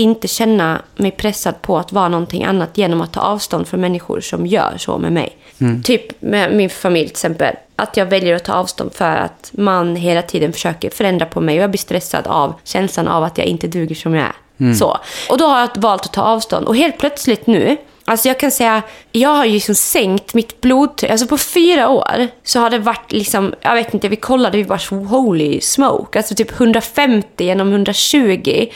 inte känna mig pressad på att vara någonting annat genom att ta avstånd från människor som gör så med mig. Typ med min familj till exempel. Att jag väljer att ta avstånd för att man hela tiden försöker förändra på mig och jag blir stressad av känslan av att jag inte duger som jag är. Så. Och då har jag valt att ta avstånd. Och helt plötsligt nu, Alltså jag kan säga, jag har ju liksom sänkt mitt blodtryck. Alltså på fyra år så har det varit liksom, jag vet inte, vi kollade, vi bara holy smoke. Alltså typ 150 genom 120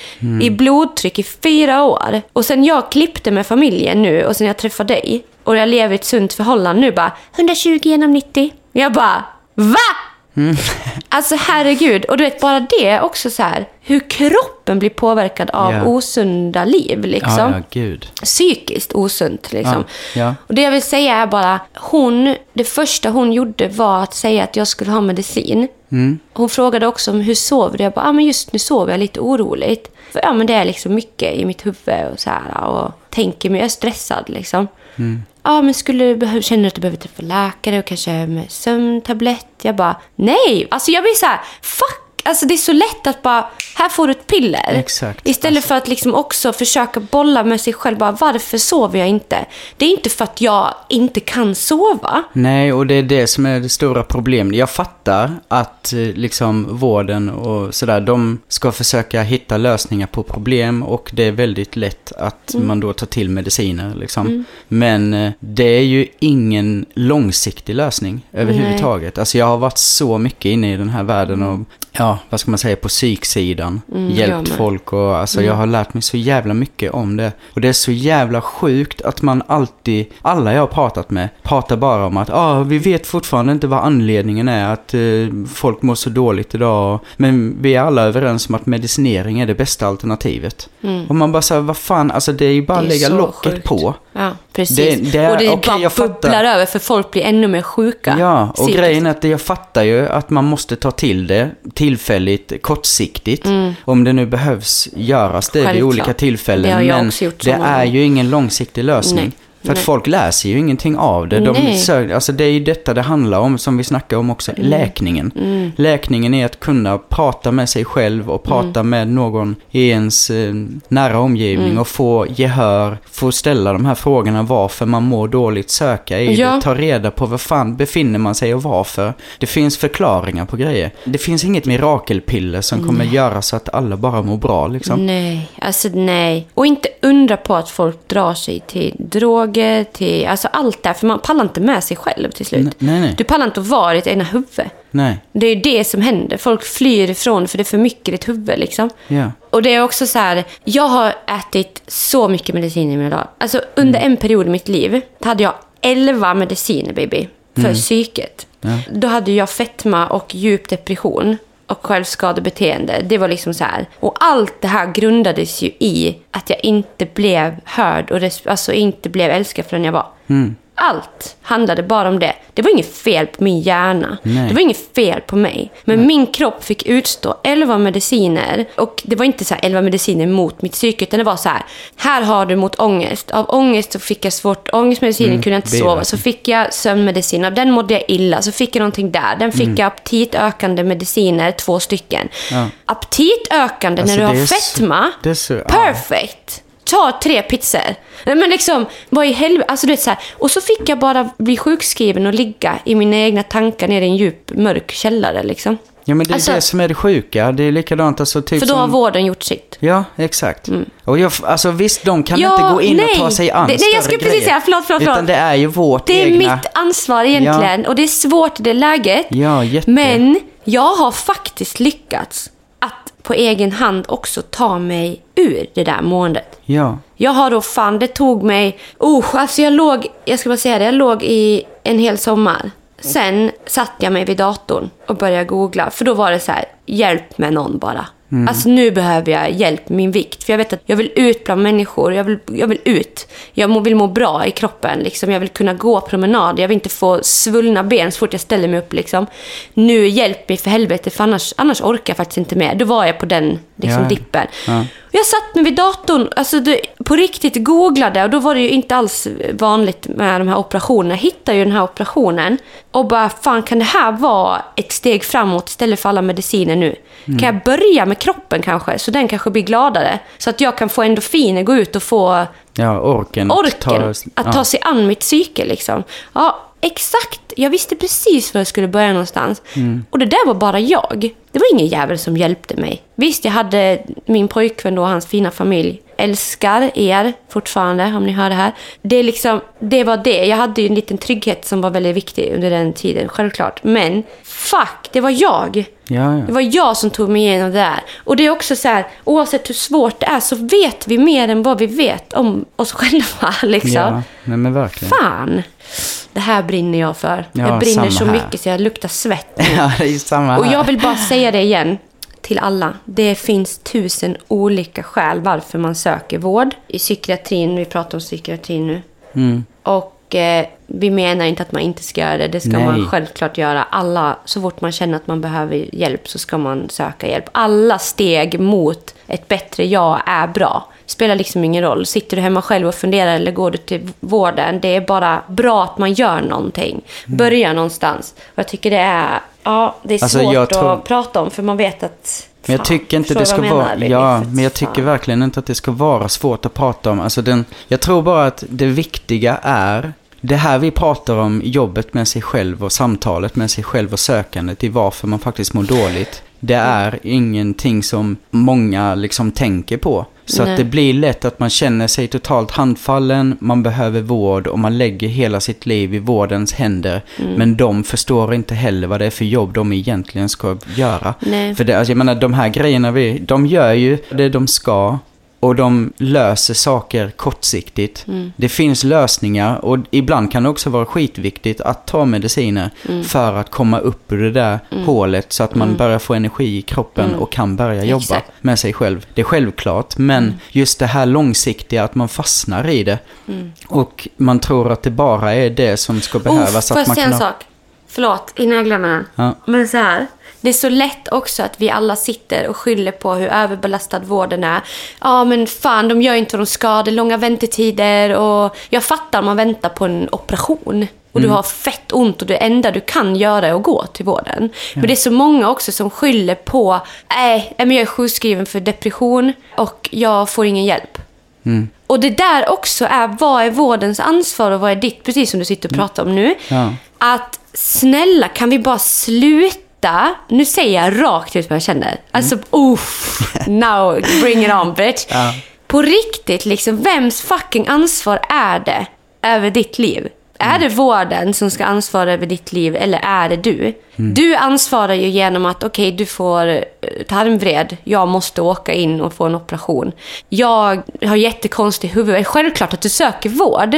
i blodtryck i fyra år. Och sen jag klippte med familjen nu och sen jag träffade dig och jag lever i ett sunt förhållande nu bara 120 genom 90. Jag bara, VA? Alltså herregud, och du vet bara det också så här, hur kroppen blir påverkad av Ja. osunda liv liksom Ja, ja, gud. psykiskt osunt. Liksom. Ja, ja. Och det jag vill säga är bara, hon, det första hon gjorde var att säga att jag skulle ha medicin. Mm. Hon frågade också om hur sover du? Jag bara, ah, men just nu sover jag lite oroligt. För ja, men det är liksom mycket i mitt huvud och så här och tänker mig, jag är stressad liksom. Mm. Ja, men skulle du behöva, känner du att du behöver träffa läkare och kanske med sömntablett? Jag bara, nej! Alltså jag blir så här, fuck! Alltså det är så lätt att bara, här får du ett piller. Exakt. Istället för att liksom också försöka bolla med sig själv. Bara, varför sover jag inte? Det är inte för att jag inte kan sova. Nej, och det är det som är det stora problemet. Jag fattar att eh, liksom vården och sådär, de ska försöka hitta lösningar på problem och det är väldigt lätt att Mm. man då tar till mediciner liksom. Men eh, det är ju ingen långsiktig lösning överhuvudtaget. Alltså jag har varit så mycket inne i den här världen och ja, vad ska man säga, på psyksidan. Mm, hjälpt. Mm. folk och alltså jag har lärt mig så jävla mycket om det. Och det är så jävla sjukt att man alltid, alla jag har pratat med, pratar bara om att ah, vi vet fortfarande inte vad anledningen är att eh, folk mår så dåligt idag. Men vi är alla överens om att medicinering är det bästa alternativet. Och man bara säger, vad fan, alltså det är ju bara att Mm. Lägga locket sjukt. på. Ja, precis. Det- det är- och det okej, bara jag fattar. bubblar över för folk blir ännu mer sjuka. Ja, och psykiskt. grejen är att jag fattar ju att man måste ta till det tillfälligt, kortsiktigt. Om det nu behövs göras det vid Mm. Självklart. olika tillfällen. Det men det är ju ingen långsiktig lösning. Nej. För att Nej. folk läser ju ingenting av det. De Nej. sö- alltså det är ju detta det handlar om, som vi snackar om också, Mm. läkningen. Läkningen är att kunna prata med sig själv och prata Mm. med någon i ens eh, nära omgivning Mm. och få gehör, få ställa de här frågorna varför man mår dåligt, söka i Ja. det, ta reda på var fan befinner man sig och varför. Det finns förklaringar på grejer. Det finns inget mirakelpiller som kommer göra så att alla bara mår bra liksom. Nej, alltså nej. Och inte undra på att folk drar sig till droger, till alltså allt det här. För man pallar inte med sig själv till slut. Nej, nej. Du pallar inte att vara i ditt egna huvud. Nej, Det är ju det som händer. Folk flyr ifrån för det är för mycket i ditt huvud liksom. ja. Och det är också så här, jag har ätit så mycket medicin i mina dagar. Alltså under Mm. en period i mitt liv hade jag 11 mediciner baby. För psyket. Mm. Ja. Då hade jag fetma och djup depression och självskadebeteende. Det var liksom så här. Och allt det här grundades ju i att jag inte blev hörd och alltså inte blev älskad förrän jag var. Mm. Allt handlade bara om det. Det var inget fel på min hjärna. Nej. Det var inget fel på mig. Men min kropp fick utstå 11 mediciner. Och det var inte så här 11 mediciner mot mitt psyke, utan det var så här. Här har du mot ångest. Av ångest så fick jag svårt, ångestmedicinen Mm, kunde jag inte sova. Så fick jag sömnmedicin. Av den mådde jag illa. Så fick jag någonting där. Den fick jag aptitökande mediciner, två stycken. Mm. Ja. Aptitökande Alltså, när du har så- fetma. så- ja. Ta tre pizzor. Nej, men liksom, vad i helvete? Alltså, du vet, så här. Och så fick jag bara bli sjukskriven och ligga i mina egna tankar nere i en djup, mörk källare. Liksom. Ja, men det är Alltså- det som är det sjuka. Det är likadant, alltså typ För då har som... vården gjort sitt. Ja, exakt. Och jag, alltså visst, de kan Ja, inte gå in nej. och ta sig an Det- nej, jag skulle precis säga, förlåt, förlåt, Utan förlåt. det är ju vårt Det är egna... mitt ansvar egentligen och det är svårt i det läget. Ja, jätte. Men jag har faktiskt lyckats på egen hand också ta mig ur det där måendet. Ja. Jag har då fan, det tog mig... Oh, alltså jag låg, jag ska bara säga det, jag låg i en hel sommar. Sen satte jag mig vid datorn och började googla. För då var det så här, hjälp med någon bara. Alltså nu behöver jag hjälp med min vikt. För jag vet att jag vill ut bland människor. Jag vill, jag vill ut. Jag må, vill må bra i kroppen. Liksom. Jag vill kunna gå promenad. Jag vill inte få svullna ben så fort jag ställer mig upp. Liksom. Nu hjälp mig för helvete, för annars, annars orkar jag faktiskt inte mer. Då var jag på den liksom, Ja. dippen. Ja. Jag satt mig vid datorn, alltså det, på riktigt googlade och då var det ju inte alls vanligt med de här operationerna. Jag hittade ju den här operationen och bara, fan kan det här vara ett steg framåt istället för alla mediciner nu? Kan jag börja med kroppen kanske, så den kanske blir gladare? Så att jag kan få endorfiner, gå ut och få Ja, orken. att orken ta- att ja. ta sig an mitt psyke. Liksom. Ja, exakt. Jag visste precis var jag skulle börja någonstans. Mm. Och det där var bara jag. Det var ingen jävel som hjälpte mig. Visst, jag hade min pojkvän då, hans fina familj. Älskar er fortfarande, om ni hör det här. Det, är liksom, det var det. Jag hade ju en liten trygghet som var väldigt viktig under den tiden, självklart. Men fuck, det var jag. Ja, ja. Det var jag som tog mig igenom det där. Och det är också så här, oavsett hur svårt det är så vet vi mer än vad vi vet om oss själva. Liksom. Ja, nej men verkligen. Fan! Det här brinner jag för. Ja, jag brinner så här. mycket så jag luktar svett nu. Ja, det är samma Och jag vill bara säga det igen till alla. Det finns tusen olika skäl varför man söker vård. I psykiatrin, vi pratar om psykiatrin nu. Mm. Och eh, vi menar inte att man inte ska göra det. Det ska Nej. man självklart göra. Alla, så fort man känner att man behöver hjälp så ska man söka hjälp. Alla steg mot ett bättre jag är bra. Spelar liksom ingen roll. Sitter du hemma själv och funderar eller går du till vården. Det är bara bra att man gör någonting. Börja någonstans. Och jag tycker det är, ja, det är Alltså, svårt tror- att prata om för man vet att... Men jag tycker inte det ska vara... Ja, men jag tycker verkligen inte att det ska vara svårt att prata om. Alltså den, jag tror bara att det viktiga är det här vi pratar om, jobbet med sig själv och samtalet med sig själv och sökandet i varför man faktiskt mår dåligt. Det är ingenting som många liksom tänker på. Så Nej. att det blir lätt att man känner sig totalt handfallen, man behöver vård och man lägger hela sitt liv i vårdens händer. Mm. Men de förstår inte heller vad det är för jobb de egentligen ska göra. Nej. För det, alltså jag menar, de här grejerna, vi, de gör ju det de ska. Och de löser saker kortsiktigt. Mm. Det finns lösningar och ibland kan det också vara skitviktigt att ta mediciner Mm. för att komma upp ur det där hålet så att man börjar få energi i kroppen och kan börja jobba Mm. Exakt. Mm. med sig själv. Det är självklart, men just det här långsiktiga, att man fastnar i det. Och man tror att det bara är det som ska behövas. Oh, får jag säga en ha- sak? Förlåt, innan jag glömmer den. Ja. Men så här. Det är så lätt också att vi alla sitter och skyller på hur överbelastad vården är. Ja, men fan, de gör inte vad de ska. Det är långa väntetider och jag fattar om man väntar på en operation. Och Mm. du har fett ont och det enda du kan göra är att gå till vården. Men det är så många också som skyller på, nej, men jag är sjukskriven för depression och jag får ingen hjälp. Mm. Och det där också är, vad är vårdens ansvar och vad är ditt? Precis som du sitter och pratar om nu. Ja. Att snälla, kan vi bara sluta? Nu säger jag rakt ut vad jag känner. Alltså, uff, now, bring it on bitch. Ja. På riktigt, liksom, vems fucking ansvar är det över ditt liv? Är det vården som ska ansvara över ditt liv eller är det du? Du ansvarar ju genom att okej, du får eh, tarmvred. Jag måste åka in och få en operation. Jag har jättekonstig huvud. Självklart att du söker vård.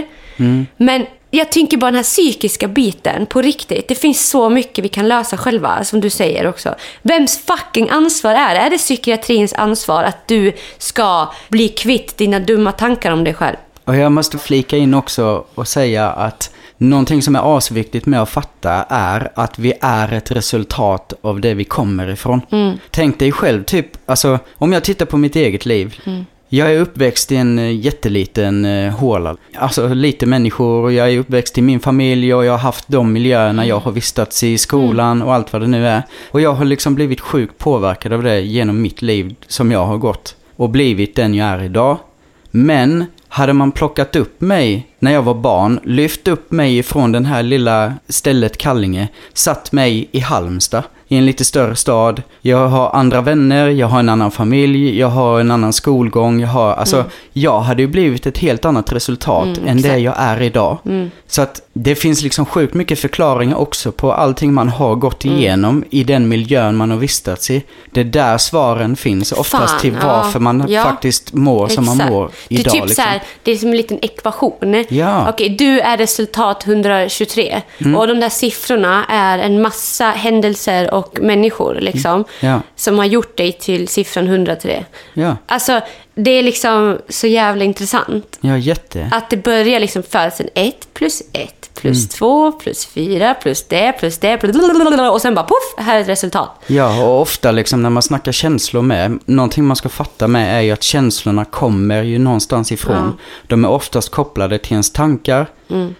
Men jag tänker bara den här psykiska biten på riktigt. Det finns så mycket vi kan lösa själva, som du säger också. Vems fucking ansvar är det? Är det psykiatrins ansvar att du ska bli kvitt dina dumma tankar om dig själv? Och jag måste flika in också och säga att någonting som är asviktigt med att fatta är att vi är ett resultat av det vi kommer ifrån. Tänk dig själv, typ, alltså om jag tittar på mitt eget liv. Jag är uppväxt i en eh, jätteliten eh, håla. Alltså lite människor och jag är uppväxt i min familj och jag har haft de miljöerna jag har vistats i skolan och allt vad det nu är. Och jag har liksom blivit sjukt påverkad av det genom mitt liv som jag har gått. Och blivit den jag är idag. Men hade man plockat upp mig när jag var barn, lyft upp mig ifrån den här lilla stället Kallinge, satt mig i Halmstad, i en lite större stad. Jag har andra vänner, jag har en annan familj, jag har en annan skolgång, jag har, alltså, jag hade ju blivit ett helt annat resultat Mm, än det exakt. jag är idag. Så att det finns liksom sjukt mycket förklaringar också på allting man har gått Mm. igenom i den miljön man har vistats i. Det är där svaren finns, oftast Fan, till ja. varför man Ja. faktiskt mår som man Exakt. mår det är idag. typ liksom. så här, det är som en liten ekvation. Ja. Okej, du är resultat 123. Mm. Och de där siffrorna är en massa händelser och människor liksom. Mm. Ja. Som har gjort dig till siffran 103. Ja, Alltså, det är liksom så jävla intressant. ja jätte. Att det börjar liksom födseln 1 plus 1 plus Mm. 2 plus 4 plus det plus det plus och sen bara poff, här är ett resultat. Ja, och ofta liksom när man snackar känslor med, någonting man ska fatta med är ju att känslorna kommer ju någonstans ifrån. De är oftast kopplade till ens tankar.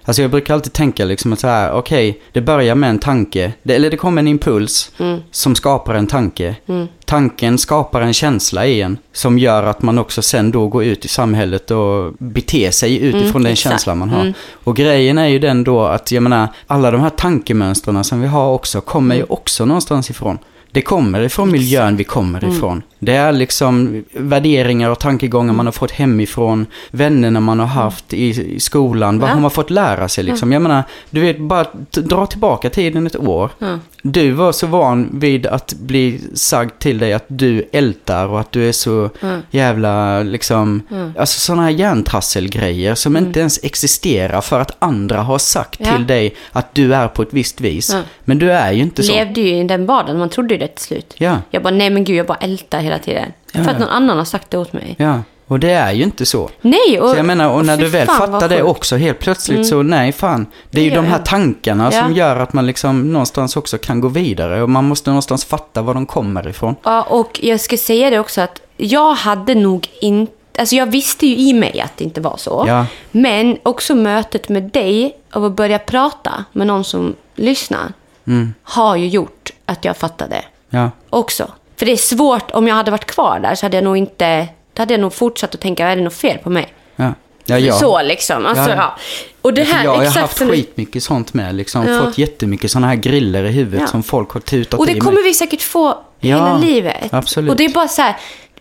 Alltså jag brukar alltid tänka liksom att så här, okej, det börjar med en tanke, det, eller det kommer en impuls som skapar en tanke. Tanken skapar en känsla i en som gör att man också sen då går ut i samhället och beter sig utifrån den exakt. känslan man har. Och grejen är ju den då att, jag menar, alla de här tankemönstren som vi har också kommer ju också någonstans ifrån. Det kommer ifrån miljön vi kommer ifrån. Det är liksom värderingar och tankegångar man har fått hemifrån, vännerna man har haft i, i skolan, vad Ja. har man fått lära sig liksom. Jag menar, du vet, bara dra tillbaka tiden ett år. Du var så van vid att bli sagd till dig att du ältar och att du är så jävla liksom, alltså sådana här hjärntrasselgrejer som inte ens existerar för att andra har sagt Ja. till dig att du är på ett visst vis. Ja. Men du är ju inte så. Levde ju i den vardagen, man trodde ju det till slut. Ja. Jag bara, nej men gud, jag bara ältar hela tiden. Ja, För att någon annan har sagt det åt mig. Ja, och det är ju inte så. Nej, och... Så jag menar, och när fy du väl fattar det också helt plötsligt så nej fan. Det är ju Det de här tankarna som Ja. gör att man liksom någonstans också kan gå vidare. Och man måste någonstans fatta var de kommer ifrån. Ja, och jag ska säga det också att jag hade nog inte... Alltså jag visste ju i mig att det inte var så. Ja. Men också mötet med dig, av att börja prata med någon som lyssnar, Mm. har ju gjort att jag fattade Ja, också. För det är svårt, om jag hade varit kvar där så hade jag nog inte... Då hade jag nog fortsatt att tänka, är det något fel på mig? ja. Ja, ja. Så liksom. Alltså, Ja. ja. Och det här, jag har exakt haft som skitmycket sånt med. Liksom, Ja. Fått jättemycket sådana här griller i huvudet som folk har tutat Och det i kommer mig. vi säkert få hela livet. absolut. Och det är bara så här,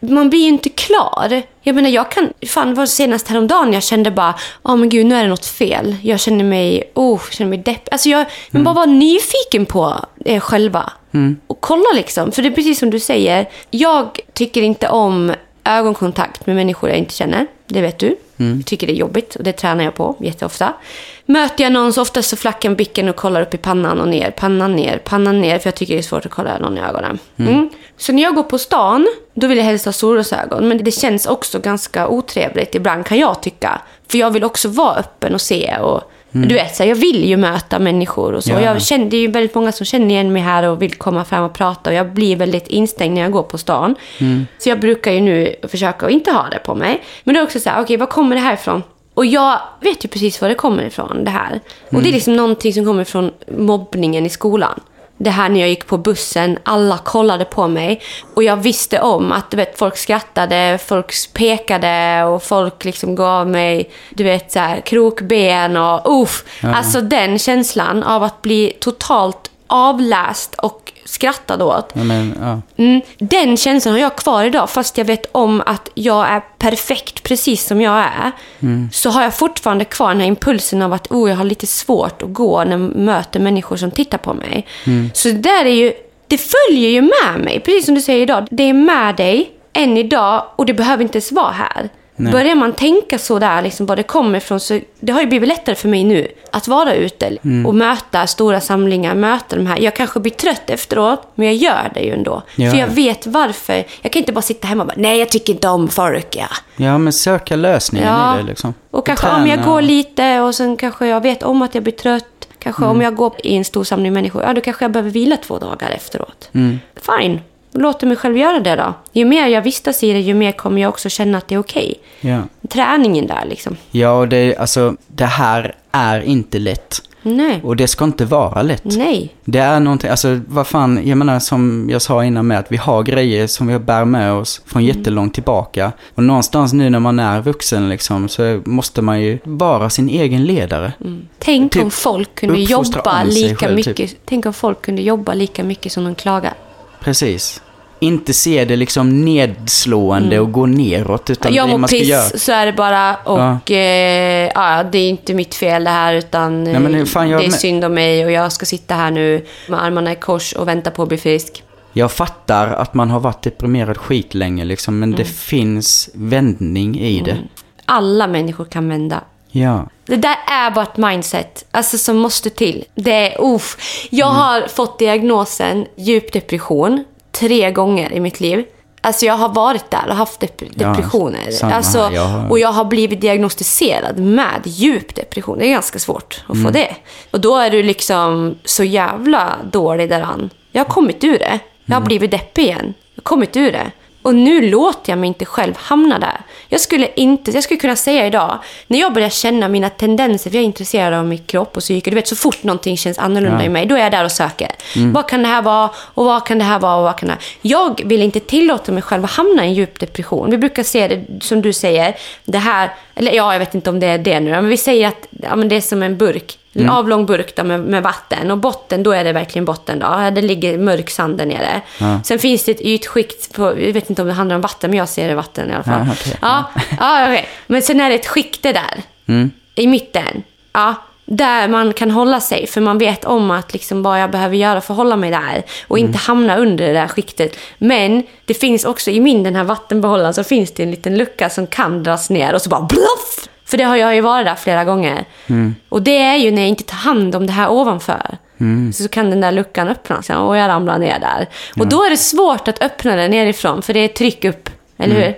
man blir ju inte klar. Jag menar, jag kan, fan det var senast häromdagen jag kände bara, ja men gud nu är det något fel. Jag känner mig, oh, känner mig depp. Alltså jag, jag bara var nyfiken på er själva. Och kolla liksom, för det är precis som du säger. Jag tycker inte om ögonkontakt med människor jag inte känner. Det vet du. Jag tycker det är jobbigt och det tränar jag på jätteofta. Möter jag någon så oftast så flackar blicken och kollar upp i pannan och ner, pannan ner, pannan ner. För jag tycker det är svårt att kolla någon i ögonen. Mm. Så när jag går på stan, då vill jag helst ha solglasögon. Men det känns också ganska otrevligt ibland kan jag tycka. För jag vill också vara öppen och se och Du vet, så här, jag vill ju möta människor och så. Ja. Jag känner, det är ju väldigt många som känner igen mig här och vill komma fram och prata. Och jag blir väldigt instängd när jag går på stan. Så jag brukar ju nu försöka att inte ha det på mig. Men det är också så här, okej, var kommer det här ifrån? Och jag vet ju precis var det kommer ifrån, det här. Och det är liksom någonting som kommer från mobbningen i skolan. Det här när jag gick på bussen, alla kollade på mig. Och jag visste om att du vet, folk skrattade, folk pekade och folk liksom gav mig du vet, så här, krokben och uff. Alltså den känslan av att bli totalt avläst och skrattad åt. Men, ja. Mm, den känslan har jag kvar idag, fast jag vet om att jag är perfekt precis som jag är. Så har jag fortfarande kvar den här impulsen av att oh, jag har lite svårt att gå när jag möter människor som tittar på mig. Så det där är ju, det följer ju med mig, precis som du säger idag. Det är med dig än idag och det behöver inte ens vara här. Nej. Börjar man tänka så där, liksom var det kommer ifrån, så det har ju blivit lättare för mig nu att vara ute Mm. och möta stora samlingar, möta de här. Jag kanske blir trött efteråt, men jag gör det ju ändå. Ja. För jag vet varför. Jag kan inte bara sitta hemma och bara, nej jag tycker inte om folk. Ja. Ja, men söka lösningen Ja. i det liksom. Och kanske om jag träna. går lite och sen kanske jag vet om att jag blir trött. Kanske Mm. om jag går i en stor samling människor, ja då kanske jag behöver vila två dagar efteråt. Mm. Fine, låter mig själv göra det då. Ju mer jag vistas i det, ju mer kommer jag också känna att det är okej. Ja. Träningen där liksom. Ja, och det, alltså, det här är inte lätt. Nej. Och det ska inte vara lätt. Nej. Det är någonting, alltså vad fan, jag menar som jag sa innan med att vi har grejer som vi bär med oss från Mm. jättelångt tillbaka. Och någonstans nu när man är vuxen liksom så måste man ju vara sin egen ledare. Tänk Typ om folk kunde jobba lika själv, mycket. typ. Tänk om folk kunde jobba lika mycket som de klagar. Precis. Inte se det liksom nedslående och gå neråt utan Mm. jag mår piss göra. så är det bara och eh, ja, det är inte mitt fel det här utan Nej, men det- fan, jag- det är synd om mig och jag ska sitta här nu med armarna i kors och vänta på att bli frisk. Jag fattar att man har varit deprimerad skitlänge liksom, men Mm. det finns vändning i det. Alla människor kan vända. Ja. Det där är bara ett mindset alltså, som måste till. Det är, uff. Jag Mm. har fått diagnosen djup depression tre gånger i mitt liv. Alltså jag har varit där och haft dep- Ja, depressioner. samma alltså. Jag har- Och jag har blivit diagnostiserad med djup depression. Det är ganska svårt att Mm. få det. Och då är du liksom så jävla dålig däran. Jag har kommit ur det. Jag har Mm. blivit deppig igen. Jag har kommit ur det. Och nu låter jag mig inte själv hamna där. Jag skulle inte, jag skulle kunna säga idag, när jag börjar känna mina tendenser, för jag är intresserad av min kropp och psyke, du vet så fort någonting känns annorlunda Ja. i mig, då är jag där och söker. Vad kan det här vara? Och vad kan det här vara? Och vad kan det här? Jag vill inte tillåta mig själv att hamna i en djup depression. Vi brukar se det, som du säger, det här, eller ja, jag vet inte om det är det nu, men vi säger att ja, men det är som en burk. En avlång burk då med, med vatten. Och botten, då är det verkligen botten. Då. Det ligger mörk sand där nere. Ja. Sen finns det ett ytskikt på, jag vet inte om det handlar om vatten, men jag ser det vatten i alla fall. Ja, okej. Ja, ja, okej. Men sen är det ett skikte där. Mm. I mitten. Ja, där man kan hålla sig. För man vet om att liksom vad jag behöver göra för att hålla mig där. Och Mm. inte hamna under det där skiktet. Men det finns också i min den här vattenbehållaren så finns det en liten lucka som kan dras ner och så bara bluff! För det har jag ju varit där flera gånger. Mm. Och det är ju när jag inte tar hand om det här ovanför. Mm. Så kan den där luckan öppnas ja, och jag ramlar ner där. Och då är det svårt att öppna den nerifrån för det är tryck upp. Eller Mm. hur?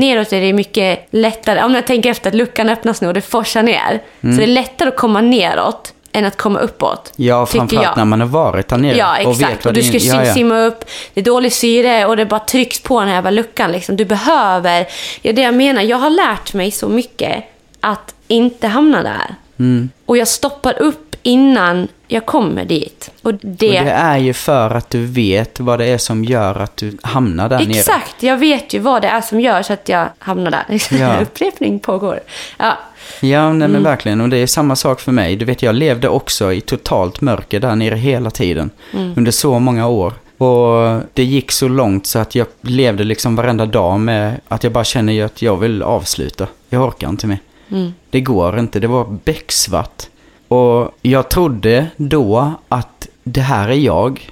Neråt är det mycket lättare. Om jag tänker efter att luckan öppnas nu och det forsar ner. Så det är lättare att komma neråt än att komma uppåt. Mm. Ja, framförallt jag. när man har varit där nere. Ja, och exakt. vet Och, vad du det ska ja, ja. simma upp, det är dålig syre och det bara trycks på den här jävla luckan. Liksom. Du behöver, ja, det jag menar, jag har lärt mig så mycket att inte hamna där. Mm. Och jag stoppar upp innan jag kommer dit. Och det, Och det är ju för att du vet vad det är som gör att du hamnar där nere. Exakt, jag vet ju vad det är som gör så att jag hamnar där. Ja. Upprepning pågår. Ja. Ja, nej, Mm. men verkligen. Och det är samma sak för mig. Du vet, jag levde också i totalt mörker där nere hela tiden. Mm. Under så många år. Och det gick så långt så att jag levde liksom varenda dag med att jag bara känner att jag vill avsluta. Jag orkar inte mer. Mm. Det går inte. Det var becksvart. Och jag trodde då att det här är jag.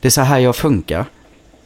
Det är så här jag funkar.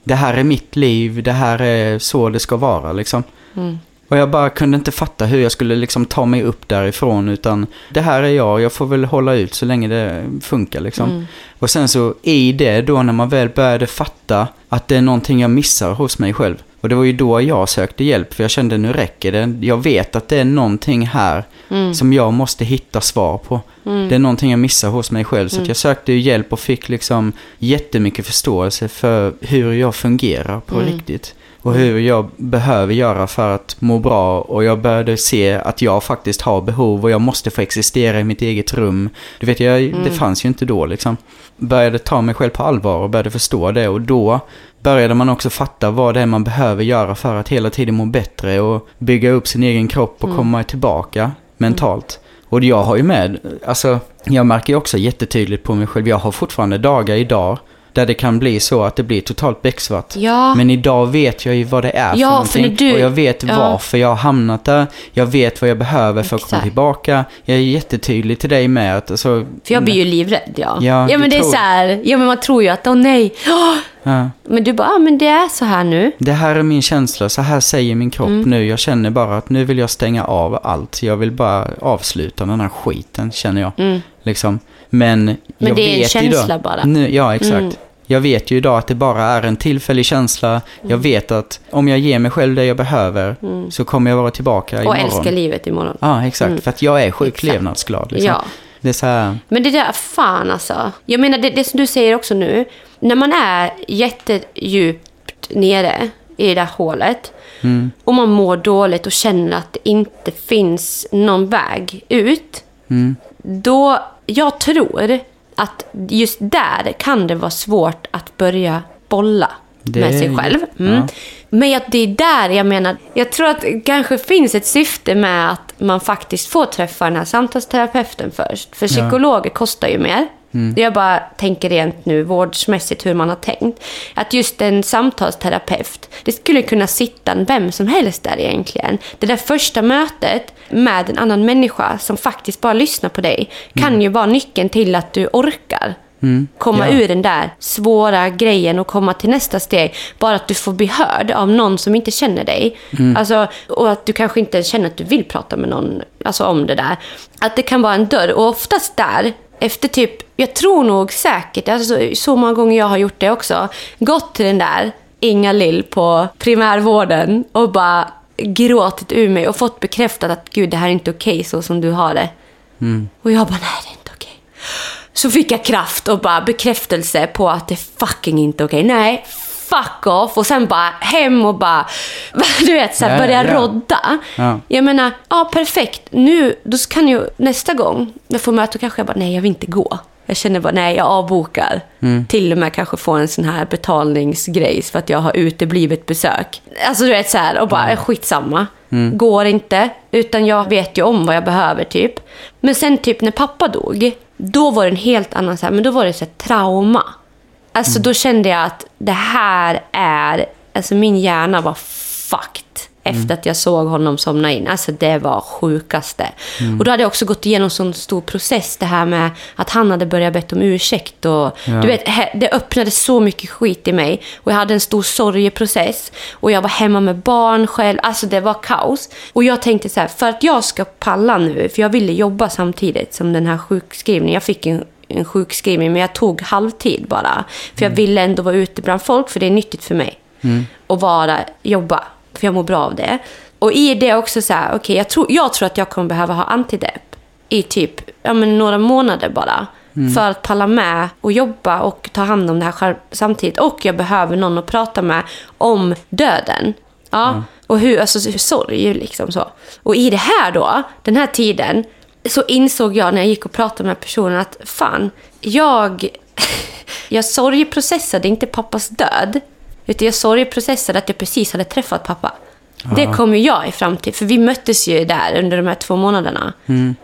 Det här är mitt liv. Det här är så det ska vara liksom. Mm. Och jag bara kunde inte fatta hur jag skulle liksom ta mig upp därifrån utan det här är jag, jag får väl hålla ut så länge det funkar liksom. Mm. Och sen så i det då när man väl började fatta att det är någonting jag missar hos mig själv. Och det var ju då jag sökte hjälp för jag kände nu räcker det. Jag vet att det är någonting här Mm. som jag måste hitta svar på. Det är någonting jag missar hos mig själv. Så att jag sökte hjälp och fick liksom jättemycket förståelse för hur jag fungerar på Mm. riktigt. Och hur jag behöver göra för att må bra. Och jag började se att jag faktiskt har behov och jag måste få existera i mitt eget rum. Du vet, jag, det fanns ju inte då liksom. Började ta mig själv på allvar och började förstå det. Och då började man också fatta vad det är man behöver göra för att hela tiden må bättre och bygga upp sin egen kropp och komma tillbaka mentalt. Och jag har ju med, alltså jag märker ju också jättetydligt på mig själv, jag har fortfarande dagar idag Där det kan bli så att det blir totalt becksvart. Ja. Men idag vet jag ju vad det är för Ja, någonting. för du- Och jag vet ja. varför jag har hamnat där. Jag vet vad jag behöver för att komma tillbaka. Jag är jättetydlig till dig med att alltså, För jag blir ju livrädd, ja. Ja, ja men det är tror- så här, ja men man tror ju att, åh nej. Åh! ja. Men du bara, ah, men det är så här nu. Det här är min känsla, så här säger min kropp Mm. nu. Jag känner bara att nu vill jag stänga av allt. Jag vill bara avsluta den här skiten, känner jag. Liksom. Men, Mm. Men jag det är en känsla idag, bara. Nu, ja, exakt. Mm. Jag vet ju idag att det bara är en tillfällig känsla. Mm. Jag vet att om jag ger mig själv det jag behöver så kommer jag vara tillbaka Mm. Och imorgon. älska livet imorgon. Ja, exakt. För att jag är sjukt Exakt. levnadsglad. Liksom. Ja. Det är så här, Men det där, fan alltså. Jag menar, det, det som du säger också nu. När man är jättedjupt nere i det där hålet. Och man mår dåligt och känner att det inte finns någon väg ut. Då, jag tror att just där kan det vara svårt att börja bolla Det med sig själv. Mm. ja. Men att det är där jag menar, jag tror att det kanske finns ett syfte med att man faktiskt får träffa den här samtalsterapeuten först. För psykologer kostar ju mer. Jag bara tänker rent nu vårdsmässigt hur man har tänkt. Att just en samtalsterapeut, det skulle kunna sitta vem som helst där egentligen. Det där första mötet med en annan människa som faktiskt bara lyssnar på dig kan ju vara nyckeln till att du orkar komma Ja. ur den där svåra grejen och komma till nästa steg. Bara att du får bli hörd av någon som inte känner dig. Alltså, och att du kanske inte känner att du vill prata med någon alltså, om det där. Att det kan vara en dörr. Och oftast där, efter typ, jag tror nog säkert, alltså, så många gånger jag har gjort det också, gått till den där Inga Lill på primärvården och bara gråtit ur mig och fått bekräftat att gud, det här är inte okej så som du har det. Och jag bara, nej det är inte okej. Så fick jag kraft och bara bekräftelse på att det är fucking inte okej. Nej, fuck off. Och sen bara hem och bara, du vet, så här, Ja, börja ja. rodda. Ja. Jag menar, ja perfekt. Nu, då kan ju nästa gång jag får möte, kanske jag bara, nej jag vill inte gå. Jag känner bara, nej jag avbokar. Till och med kanske få en sån här betalningsgrej för att jag har uteblivit besök. Alltså du vet så här, och bara, skitsamma. Går inte, utan jag vet ju om vad jag behöver typ. Men sen typ när pappa dog, då var det en helt annan så här, men då var det så här, trauma. Alltså då kände jag att det här är, alltså min hjärna var fucked. Efter att jag såg honom somna in. Alltså det var sjukaste. Och då hade jag också gått igenom en sån stor process. Det här med att han hade börjat bett om ursäkt. Och, Du vet, det öppnade så mycket skit i mig. Och jag hade en stor sorgeprocess. Och jag var hemma med barn själv. Alltså det var kaos. Och jag tänkte så här, för att jag ska palla nu. För jag ville jobba samtidigt som den här sjukskrivningen. Jag fick en en sjukskrivning, men jag tog halvtid bara. För jag ville ändå vara ute bland folk, för det är nyttigt för mig. att vara, jobba, för jag mår bra av det. Och i det också så här, okej, jag, tror, jag tror att jag kommer behöva ha antidepp i typ ja, men några månader bara. För att palla med och jobba och ta hand om det här själv samtidigt. Och jag behöver någon att prata med om döden. Ja, och hur, alltså hur sorg liksom så. Och i det här då, den här tiden, så insåg jag när jag gick och pratade med personen att fan, jag, jag sorgeprocessade inte pappas död. Utan jag sorgeprocessade att jag precis hade träffat pappa. Det kom ju jag i fram till, för vi möttes ju där under de här två månaderna.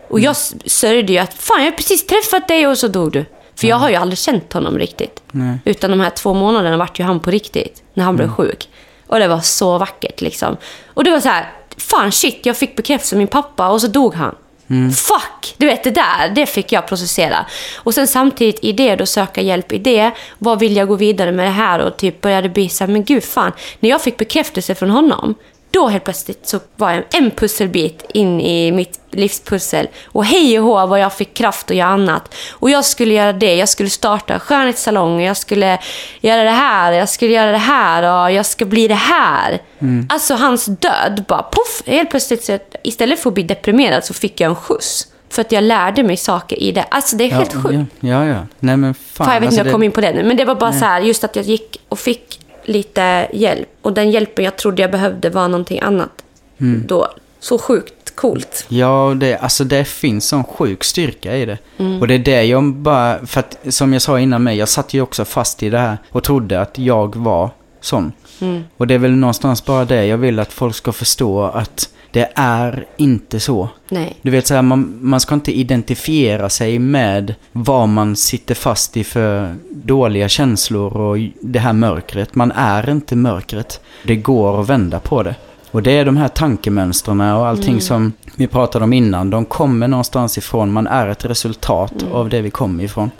Och jag sörjde ju att fan, jag har precis träffat dig och så dog du. För jag har ju aldrig känt honom riktigt. Utan de här två månaderna vart ju han på riktigt, när han blev sjuk. Och det var så vackert liksom. Och det var så här, fan shit, jag fick bekräftelse av min pappa och så dog han. Mm. Fuck! Du vet det där, det fick jag processera. Och sen samtidigt i det då söka hjälp i det. Vad vill jag gå vidare med det här? Och typ började bli såhär, men gud fan. När jag fick bekräftelse från honom. Då helt plötsligt så var jag en pusselbit in i mitt livspussel. Och hej och hå vad jag fick kraft att göra annat. Och jag skulle göra det. Jag skulle starta skönhetssalong. Jag skulle göra det här. Jag skulle göra det här. Och jag ska bli det här. Alltså hans död bara poff. Helt plötsligt så istället för att bli deprimerad så fick jag en skjuts. För att jag lärde mig saker i det. Alltså det är helt ja, sjukt. Ja, ja, ja. Nej men fan. Fan, jag vet inte alltså om jag kom in på det nu. Men det var bara så här, just att jag gick och fick lite hjälp. Och den hjälpen jag trodde jag behövde var någonting annat. Mm. Då. Så sjukt coolt. Ja, det, alltså det finns sån sjuk styrka i det. Mm. Och det är det jag bara, för att som jag sa innan mig, jag satt ju också fast i det här och trodde att jag var sån. Mm. Och det är väl någonstans bara det jag vill att folk ska förstå att Det är inte så. Nej. Du vet så här, man, man ska inte identifiera sig med vad man sitter fast i för dåliga känslor och det här mörkret. Man är inte mörkret. Det går att vända på det. Och det är de här tankemönstren och allting som vi pratade om innan. De kommer någonstans ifrån. Man är ett resultat av det vi kommer ifrån.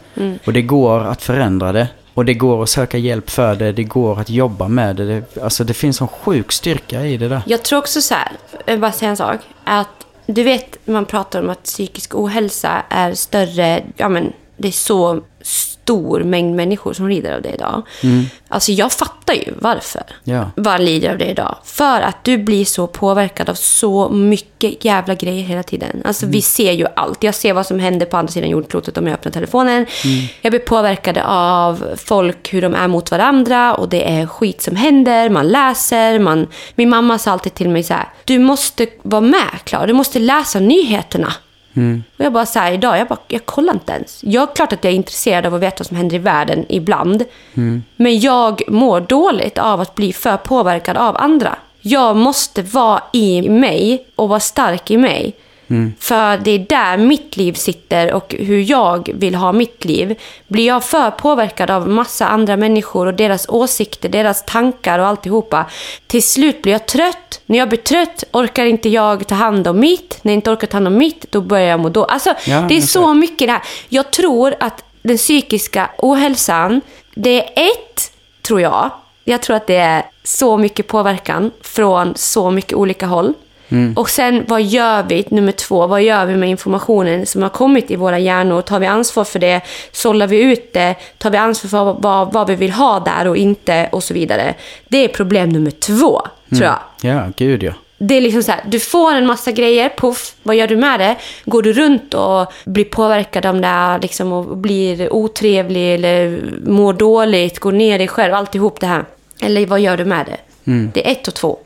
Och det går att förändra det. Och det går att söka hjälp för det. Det går att jobba med det. det alltså det finns en sjuk styrka i det där. Jag tror också så här, jag vill bara säga en sak. Att du vet, man pratar om att psykisk ohälsa är större, ja men det är så stor mängd människor som lider av det idag. Alltså jag fattar ju varför. Ja. Vad lider av det idag? För att du blir så påverkad av så mycket jävla grejer hela tiden. Alltså vi ser ju allt. Jag ser vad som händer på andra sidan jordklotet om jag öppnar telefonen. Jag blir påverkad av folk, hur de är mot varandra och det är skit som händer. Man läser, man... Min mamma sa alltid till mig så här, du måste vara med Klara, du måste läsa nyheterna. Och jag bara så här, idag, jag, bara, jag kollar inte ens. Jag är klart att jag är intresserad av att veta vad som händer i världen ibland. Men jag mår dåligt av att bli för påverkad av andra. Jag måste vara i mig och vara stark i mig. För det är där mitt liv sitter och hur jag vill ha mitt liv. Blir jag för påverkad av massa andra människor och deras åsikter, deras tankar och alltihopa. Till slut blir jag trött. När jag blir trött orkar inte jag ta hand om mitt. När jag inte orkar ta hand om mitt, då börjar jag må då. Alltså, Ja, det är så mycket det här. Jag tror att den psykiska ohälsan, det är ett, tror jag. Jag tror att det är så mycket påverkan från så mycket olika håll. Och sen, vad gör vi? Nummer två, vad gör vi med informationen som har kommit i våra hjärnor? Tar vi ansvar för det? Sållar vi ut det? Tar vi ansvar för vad, vad vi vill ha där och inte? Och så vidare. Det är problem nummer två, tror jag. Ja, gud ja. Det är liksom så här, du får en massa grejer, puff, vad gör du med det? Går du runt och blir påverkad av det liksom, och blir otrevlig eller mår dåligt, går ner dig själv, alltihop det här. Eller vad gör du med det? Det är ett och två.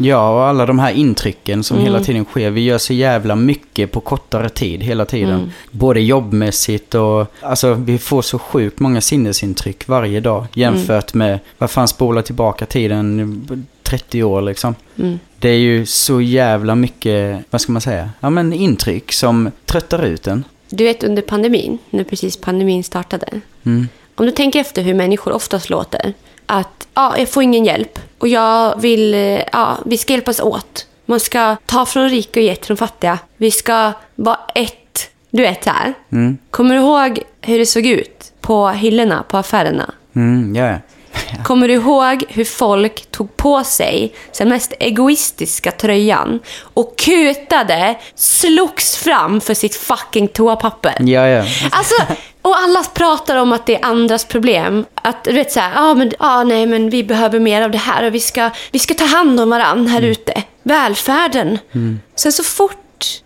Ja, och alla de här intrycken som Mm. hela tiden sker. Vi gör så jävla mycket på kortare tid hela tiden. Mm. Både jobbmässigt och... Alltså vi får så sjukt många sinnesintryck varje dag. Jämfört med, vad fan spola tillbaka tiden, 30 år liksom. Mm. Det är ju så jävla mycket, vad ska man säga? Ja men intryck som tröttar ut en. Du vet under pandemin, när precis pandemin startade. Mm. Om du tänker efter hur människor oftast låter. Att, ja, jag får ingen hjälp. Och jag vill, eh, ja, vi ska hjälpas åt. Man ska ta från rika och ge till de fattiga. Vi ska vara ett. Du vet så här. Mm. Kommer du ihåg hur det såg ut på hyllorna på affärerna? Mm, ja, ja. Kommer du ihåg hur folk tog på sig den mest egoistiska tröjan och kutade, slogs fram för sitt fucking toapapper? Ja, ja. Alltså, och alla pratar om att det är andras problem. Att du vet såhär, ja men, ah, nej men vi behöver mer av det här och vi ska, vi ska ta hand om varandra här Mm. ute. Välfärden. Sen så fort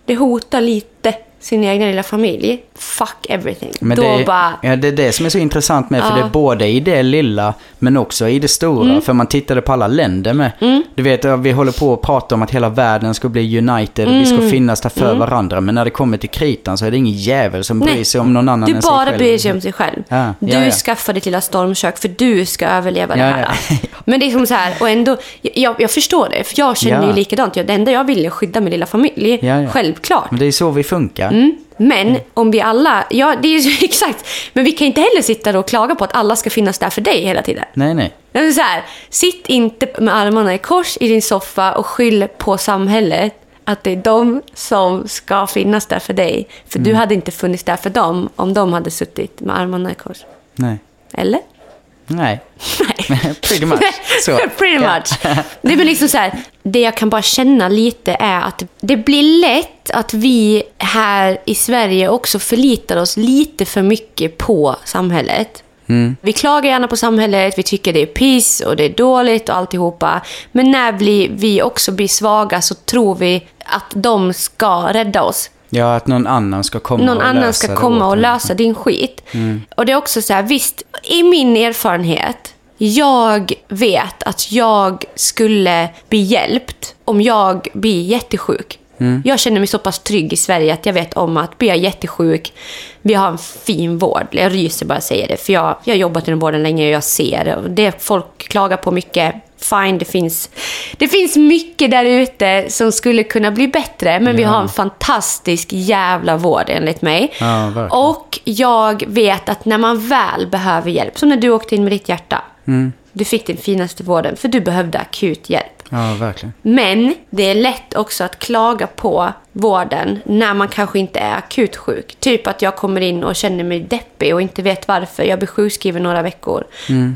det hotar lite sin egen lilla familj, fuck everything. Men Då det, bara, ja, det är det som är så intressant med, för Ja. det är både i det lilla, men också i det stora. Mm. För man tittade på alla länder med. Du vet, vi håller på att prata om att hela världen ska bli united och vi Mm. ska finnas där för varandra. Men när det kommer till kritan så är det ingen jävel som bryr sig om någon annan du än sig bara själv. bryr sig om sig själv. Ja, Du ja, skaffar ditt lilla stormkök för du ska överleva det här. Men det är som så här, och ändå, jag, jag förstår det, för jag känner ju likadant. Det enda jag vill är att skydda min lilla familj, självklart. Men det är så vi funkar. Mm. Men om vi alla, ja det är ju exakt, men vi kan inte heller sitta och klaga på att alla ska finnas där för dig hela tiden. Nej, nej. Är så här, sitt inte med armarna i kors i din soffa och skyll på samhället att det är de som ska finnas där för dig. För Mm. du hade inte funnits där för dem om de hade suttit med armarna i kors. Nej. Eller? Nej. Nej. Pretty much. Så. Pretty much. Det är väl liksom så här, det jag kan bara känna lite är att det blir lätt att vi här i Sverige också förlitar oss lite för mycket på samhället. Vi klagar gärna på samhället, vi tycker det är piss och det är dåligt och alltihopa. Men när vi, vi också blir svaga så tror vi att de ska rädda oss. Ja, att någon annan ska komma Någon och annan lösa ska komma och lösa din skit. Och det är också så här, visst, i min erfarenhet, jag vet att jag skulle bli hjälpt om jag blir jättesjuk. Jag känner mig så pass trygg i Sverige att jag vet om att blir jag jättesjuk, vi har en fin vård. Jag ryser bara jag säger det, för jag, jag har jobbat inom vården länge och jag ser det folk klagar på mycket, fine, det finns, det finns mycket där ute som skulle kunna bli bättre. Men vi Ja. har en fantastisk jävla vård enligt mig. Ja, och jag vet att när man väl behöver hjälp, som när du åkte in med ditt hjärta. Mm. Du fick den finaste vården, för du behövde akut hjälp. Ja, verkligen. Men det är lätt också att klaga på vården när man kanske inte är akut sjuk. Typ att jag kommer in och känner mig deppig och inte vet varför. Jag blir sjukskriven några veckor.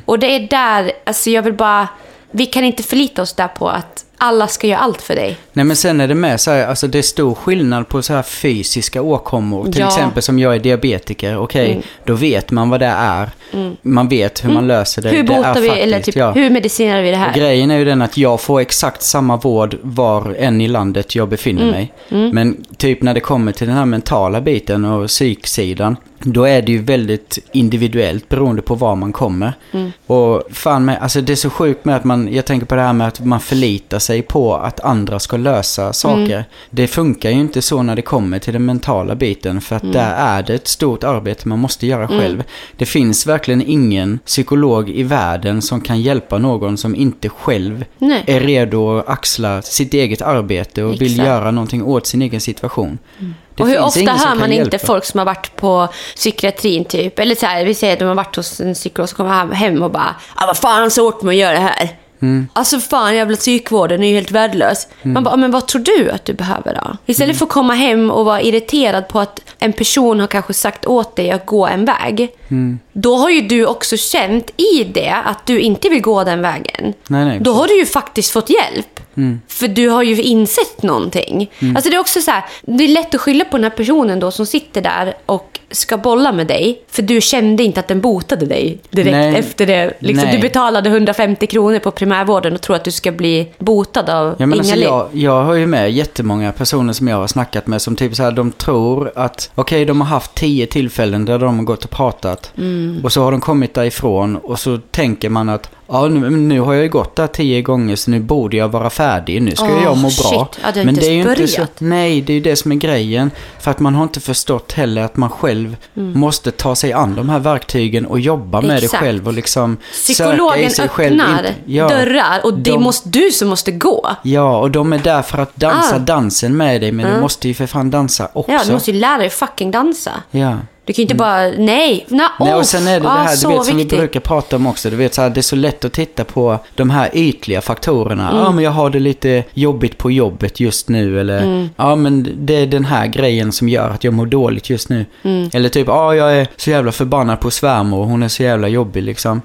Och det är där, alltså jag vill bara... Vi kan inte förlita oss där på att alla ska göra allt för dig. Nej men sen är det med så här, alltså det är stor skillnad på så här fysiska åkommor. Till Ja. Mm. exempel som jag är diabetiker, okej, då vet man vad det är. Man vet hur man löser det. hur det är botar vi, eller faktiskt, typ, ja. hur medicinerar vi det här? Grejen är ju den att jag får exakt samma vård var än i landet jag befinner Mm. mig. Men typ när det kommer till den här mentala biten och psyksidan. Då är det ju väldigt individuellt beroende på var man kommer. Mm. Och fan med, alltså det är så sjukt med att man, jag tänker på det här med att man förlitar sig på att andra ska lösa saker. Mm. Det funkar ju inte så när det kommer till den mentala biten. För att Mm. där är det ett stort arbete man måste göra själv. Det finns verkligen ingen psykolog i världen som kan hjälpa någon som inte själv Nej. är redo att axla sitt eget arbete och vill Exakt. göra någonting åt sin egen situation. Det och hur ofta hör man inte folk som har varit på psykiatrin typ, eller så här, vi säger att de har varit hos en psykolog som kommer hem- och bara ah, vad fan så gjort med att göra det här? Mm. Alltså fan jävla psykvården är ju helt värdelös. Man bara, "Ah, men vad tror du att du behöver då? Istället Mm. för att komma hem och vara irriterad på att en person har kanske sagt åt dig att gå en väg. Mm. Då har ju du också känt i det att du inte vill gå den vägen. Nej, nej, Då har du ju faktiskt fått hjälp. För du har ju insett någonting. Alltså det är också så här, det är lätt att skylla på den här personen då som sitter där och ska bolla med dig. För du kände inte att den botade dig direkt Nej. efter det. Liksom, du betalade 150 kronor på primärvården och tror att du ska bli botad av Ja, men alltså, jag, jag har ju med jättemånga personer som jag har snackat med som typ så här, de tror att okej, de har haft tio tillfällen där de har gått och pratat. Mm. Och så har de kommit därifrån och så tänker man att ja, nu, nu har jag ju gått där tio gånger så nu borde jag vara färdig. Nu ska Åh, jag må bra. shit. Ja, det men det är ju inte så, nej, det är ju det som är grejen. För att man har inte förstått heller att man själv måste ta sig an de här verktygen och jobba med det Mm. Exakt. själv och liksom Psykologen i sig själv. öppnar Inte- ja. dörrar och det De- måste du som måste gå. Ja, och de är där för att dansa Ah. dansen med dig, men du måste ju för fan dansa också. Ja, du måste ju lära dig fucking dansa. Ja. Du kan ju inte bara, nej, nej, Nej, och sen är det det ah, här, så du vet, som vi viktigt. brukar prata om också. Du vet, så här, det är så lätt att titta på de här ytliga faktorerna. Ja, men jag har det lite jobbigt på jobbet just nu. Eller, ja, men det är den här grejen som gör att jag mår dåligt just nu. Eller typ, ja, jag är så jävla förbannad på svärmor. Hon är så jävla jobbig liksom.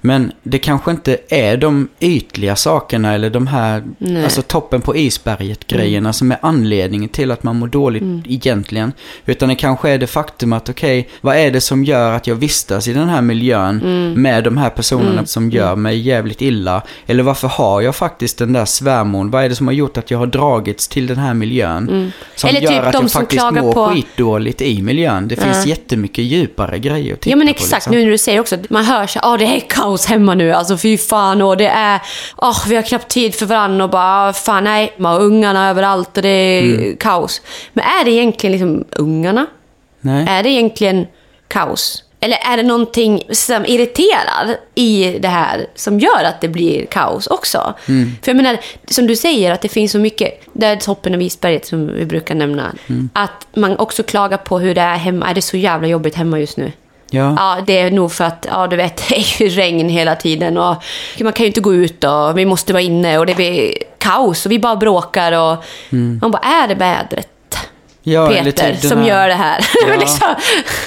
Men det kanske inte är de ytliga sakerna eller de här, Nej. alltså toppen på isberget grejerna som är anledningen till att man mår dåligt egentligen. Utan det kanske är det faktum att okej, vad är det som gör att jag vistas i den här miljön med de här personerna som gör mig jävligt illa? Eller varför har jag faktiskt den där svärmor? Vad är det som har gjort att jag har dragits till den här miljön? Som Eller gör typ att de jag som faktiskt klagar mår på- skitdåligt i miljön. Det finns jättemycket djupare grejer att titta Ja men på, exakt, liksom. nu när du säger också man hör så ja det är kaos hemma nu, alltså fy fan och det är, åh vi har knappt tid för varandra och bara, "Ah, fan nej, man har ungarna överallt och det är Mm. kaos. Men är det egentligen liksom ungarna? Nej. Är det egentligen kaos? Eller är det någonting som irriterar i det här som gör att det blir kaos också? Mm. För jag menar, som du säger, att det finns så mycket, det är toppen av isberget som vi brukar nämna, Mm. att man också klagar på hur det är hemma. Är det så jävla jobbigt hemma just nu? Ja. Ja, det är nog för att, ja du vet, det är ju regn hela tiden och man kan ju inte gå ut och vi måste vara inne och det blir kaos och vi bara bråkar och man bara, är det vädret? Ja, Peter typ som här- gör det här. Ja. liksom.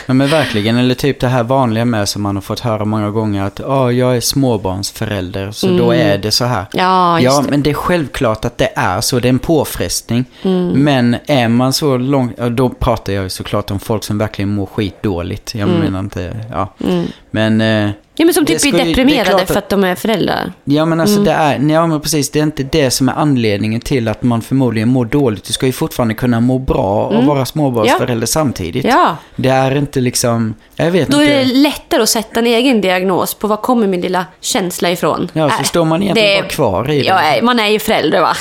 Ja men verkligen, eller typ det här vanliga med som man har fått höra många gånger att ja, jag är småbarnsförälder så då är det så här. Mm. Ja, ja det. men det är självklart att det är så, det är en påfrestning. Mm. Men är man så långt, då pratar jag såklart om folk som verkligen mår skitdåligt. Jag Mm. menar inte, ja. Men, eh, Ja, men som typ blir deprimerade att- för att de är föräldrar. ja men alltså Mm. det är, ja men precis, det är inte det som är anledningen till att man förmodligen mår dåligt. Du ska ju fortfarande kunna må bra och vara småbarnsförälder samtidigt. Mm. Ja. Det är inte liksom, jag vet Då inte. är det lättare att sätta en egen diagnos på var kommer min lilla känsla ifrån. Ja, så Äh, står man egentligen det bara kvar i det. Ja, man är ju förälder va.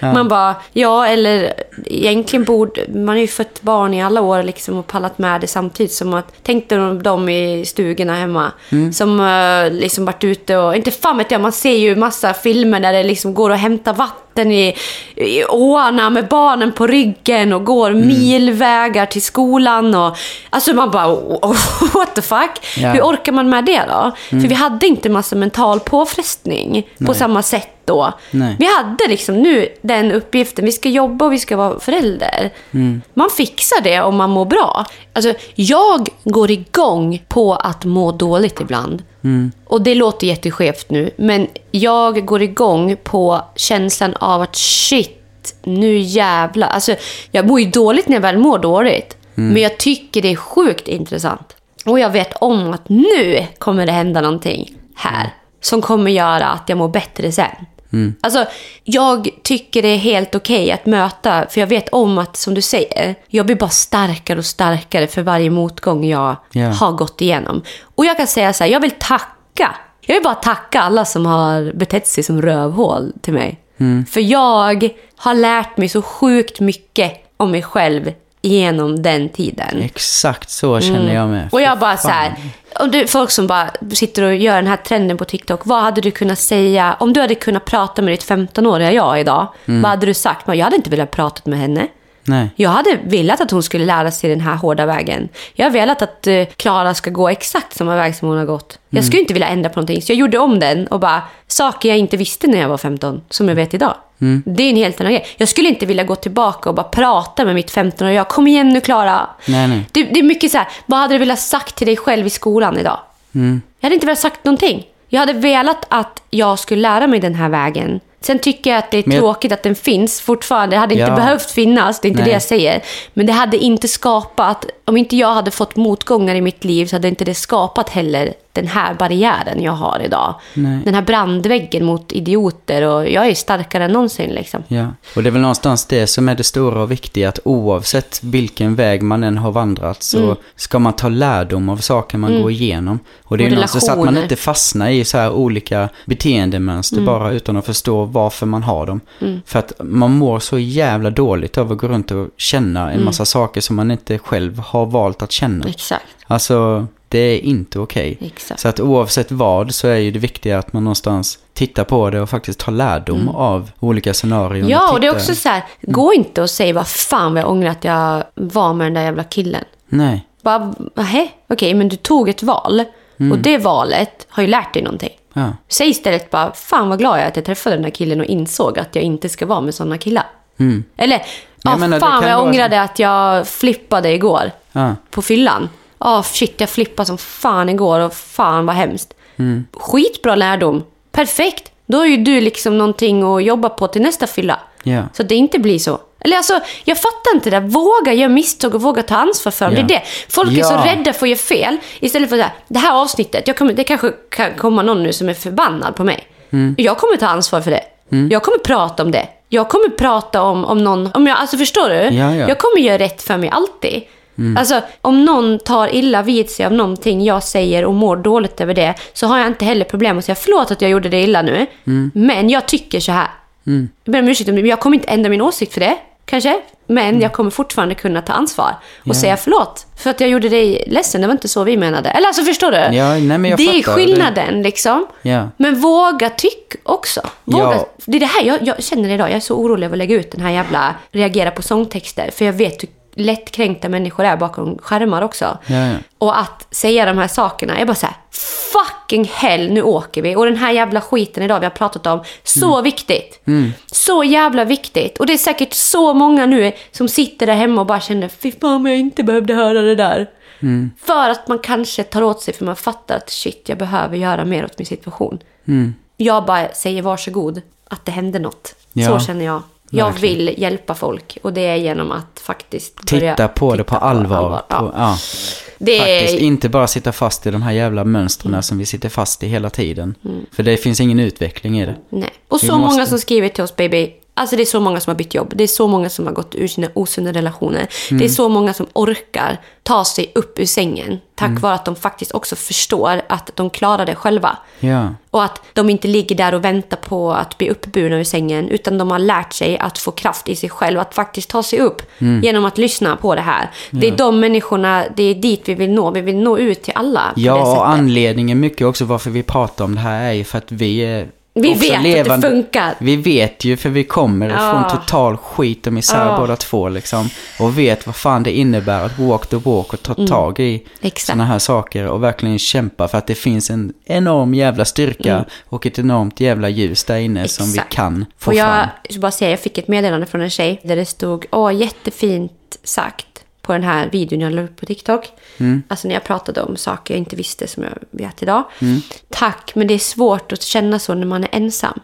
Man bara, ja eller egentligen borde, man har ju fött barn i alla år liksom och pallat med det samtidigt som att, tänk dig de i stugorna hemma Mm. Som uh, liksom varit ute och, inte fan vet jag, man ser ju massa filmer där det liksom går att hämta vatten i, i åarna med barnen på ryggen och går milvägar till skolan och alltså man bara what the fuck? Ja. Hur orkar man med det då? För vi hade inte massa mental påfrestning på samma sätt då. Nej. Vi hade liksom nu den uppgiften, vi ska jobba och vi ska vara förälder. Man fixar det om man mår bra. Alltså, jag går igång på att må dåligt ibland. Och det låter jätteskevt nu, men jag går igång på känslan av att shit, nu jävlar. Alltså, jag mår ju dåligt när jag väl mår dåligt. Men jag tycker det är sjukt intressant. Och jag vet om att nu kommer det hända någonting här. Som kommer göra att jag mår bättre sen. Alltså, jag tycker det är helt okej att möta, för jag vet om att, som du säger, jag blir bara starkare och starkare för varje motgång jag Ja. har gått igenom. Och jag kan säga så här, jag vill tacka. Jag vill bara tacka alla som har betett sig som rövhål till mig. För jag har lärt mig så sjukt mycket om mig själv genom den tiden. Exakt så känner jag med. Mm. Och jag bara så här, om du, folk som bara sitter och gör den här trenden på TikTok. Vad hade du kunnat säga, om du hade kunnat prata med ditt 15-åriga jag idag. Mm. Vad hade du sagt? Jag hade inte velat prata med henne. Nej. Jag hade velat att hon skulle lära sig den här hårda vägen. Jag har velat att eh, Klara ska gå exakt samma väg som hon har gått. Jag skulle inte vilja ändra på någonting. Så jag gjorde om den och bara, saker jag inte visste när jag var 15, som jag vet idag. Det är en helt annan grej. Jag skulle inte vilja gå tillbaka och bara prata med mitt 15-åriga jag. Kom igen nu Klara. Nej, nej. Det, det är mycket så här, vad hade du velat sagt till dig själv i skolan idag? Jag hade inte velat sagt någonting. Jag hade velat att jag skulle lära mig den här vägen. Sen tycker jag att det är Men tråkigt att den finns fortfarande. Det hade inte Ja. behövt finnas, det är inte Nej. det jag säger. Men det hade inte skapat, om inte jag hade fått motgångar i mitt liv så hade inte det skapat heller den här barriären jag har idag. Nej. Den här brandväggen mot idioter och jag är starkare än någonsin liksom. Ja, och det är väl någonstans det som är det stora och viktiga, att oavsett vilken väg man än har vandrat så Mm. ska man ta lärdom av saker man går igenom. Och det är Och ju någonstans så att man inte fastnar i så här olika beteendemönster Mm. bara utan att förstå varför man har dem. För att man mår så jävla dåligt av att gå runt och känna Mm. en massa saker som man inte själv har valt att känna. Exakt. Alltså, det är inte okej. Exakt. Så att oavsett vad så är ju det viktiga att man någonstans tittar på det och faktiskt tar lärdom av olika scenarion. Mm. Ja, och det är också så här, gå inte och säg vad fan vad jag ångrar att jag var med den där jävla killen. Nej, Bara, okej, men du tog ett val. Mm. Och det valet har ju lärt dig någonting. ja. Säg istället bara, fan vad glad jag är att jag träffade den här killen och insåg att jag inte ska vara med sådana killar. Eller, jag ah, menar, fan jag vara- ångrade att jag flippade igår Ja. på fyllan. Ah shit, jag flippade som fan igår och fan vad hemskt. Mm. Skitbra lärdom. Perfekt. Då har ju du liksom någonting att jobba på till nästa fylla. Ja. Så att det inte blir så. Eller alltså, jag fattar inte det. Våga göra misstag och våga ta ansvar för dem. Ja. Det är det. Folk är Ja. så rädda för att göra fel. Istället för det här, det här avsnittet, jag kommer, det kanske kan komma någon nu som är förbannad på mig. Mm. Jag kommer ta ansvar för det. Jag kommer prata om det. Jag kommer prata om, om någon, om jag, alltså förstår du? Ja, Mm. ja. Jag kommer göra rätt för mig alltid. Alltså, om någon tar illa vid sig av någonting jag säger och mår dåligt över det, så har jag inte heller problem att säga förlåt att jag gjorde det illa nu. Mm. Men jag tycker så här. Jag ber om ursäkt, men jag kommer inte ändra min åsikt för det. Kanske. Men jag kommer fortfarande kunna ta ansvar och Ja. säga förlåt. För att jag gjorde dig ledsen, det var inte så vi menade. Eller alltså förstår du? Ja, nej, det är fattar. skillnaden liksom. Ja. Men våga tyck också. Våga. Ja. Det är det här jag, jag känner idag. Jag är så orolig över att lägga ut den här jävla reagera på sångtexter. För jag vet hur lättkränkta människor är bakom skärmar också. Ja, ja. Och att säga de här sakerna. Jag bara så här, fucking hell, nu åker vi. Och den här jävla skiten idag vi har pratat om. Så Mm. viktigt. Så jävla viktigt. Och det är säkert så många nu som sitter där hemma och bara känner, fy fan vad jag inte behövde höra det där. Mm. För att man kanske tar åt sig för man fattar att shit, jag behöver göra mer åt min situation. Mm. Jag bara säger varsågod att det hände något. Ja, så känner jag. Jag verkligen. vill hjälpa folk och det är genom att faktiskt Titta på det på titta allvar. Ja. På, ja. Det Faktiskt, är, inte bara sitta fast i de här jävla mönstren som vi sitter fast i hela tiden. För det finns ingen utveckling i det. nej. Och Vi så många måste- som skriver till oss baby, Alltså det är så många som har bytt jobb. Det är så många som har gått ur sina osunda relationer. Det är så många som orkar ta sig upp ur sängen. Tack vare att de faktiskt också förstår att de klarar det själva. Ja. Och att de inte ligger där och väntar på att bli uppburna ur sängen. Utan de har lärt sig att få kraft i sig själv. Att faktiskt ta sig upp genom att lyssna på det här. Det är de människorna, det är dit vi vill nå. Vi vill nå ut till alla Ja, och anledningen mycket också varför vi pratar om det här är ju för att vi är Vi också vet att det funkar. Vi vet ju för vi kommer Ja. från total skit och misär Ja. båda två liksom. Och vet vad fan det innebär att walk the walk och ta tag i Mm. Exakt. sådana här saker. Och verkligen kämpa för att det finns en enorm jävla styrka och ett enormt jävla ljus där inne som vi Mm. Exakt. kan få Och jag fram. ska bara säga, jag fick ett meddelande från en tjej där det stod åh jättefint sagt på den här videon jag la upp på TikTok. Mm. Alltså när jag pratade om saker jag inte visste som jag vet idag. Tack, men det är svårt att känna så när man är ensam.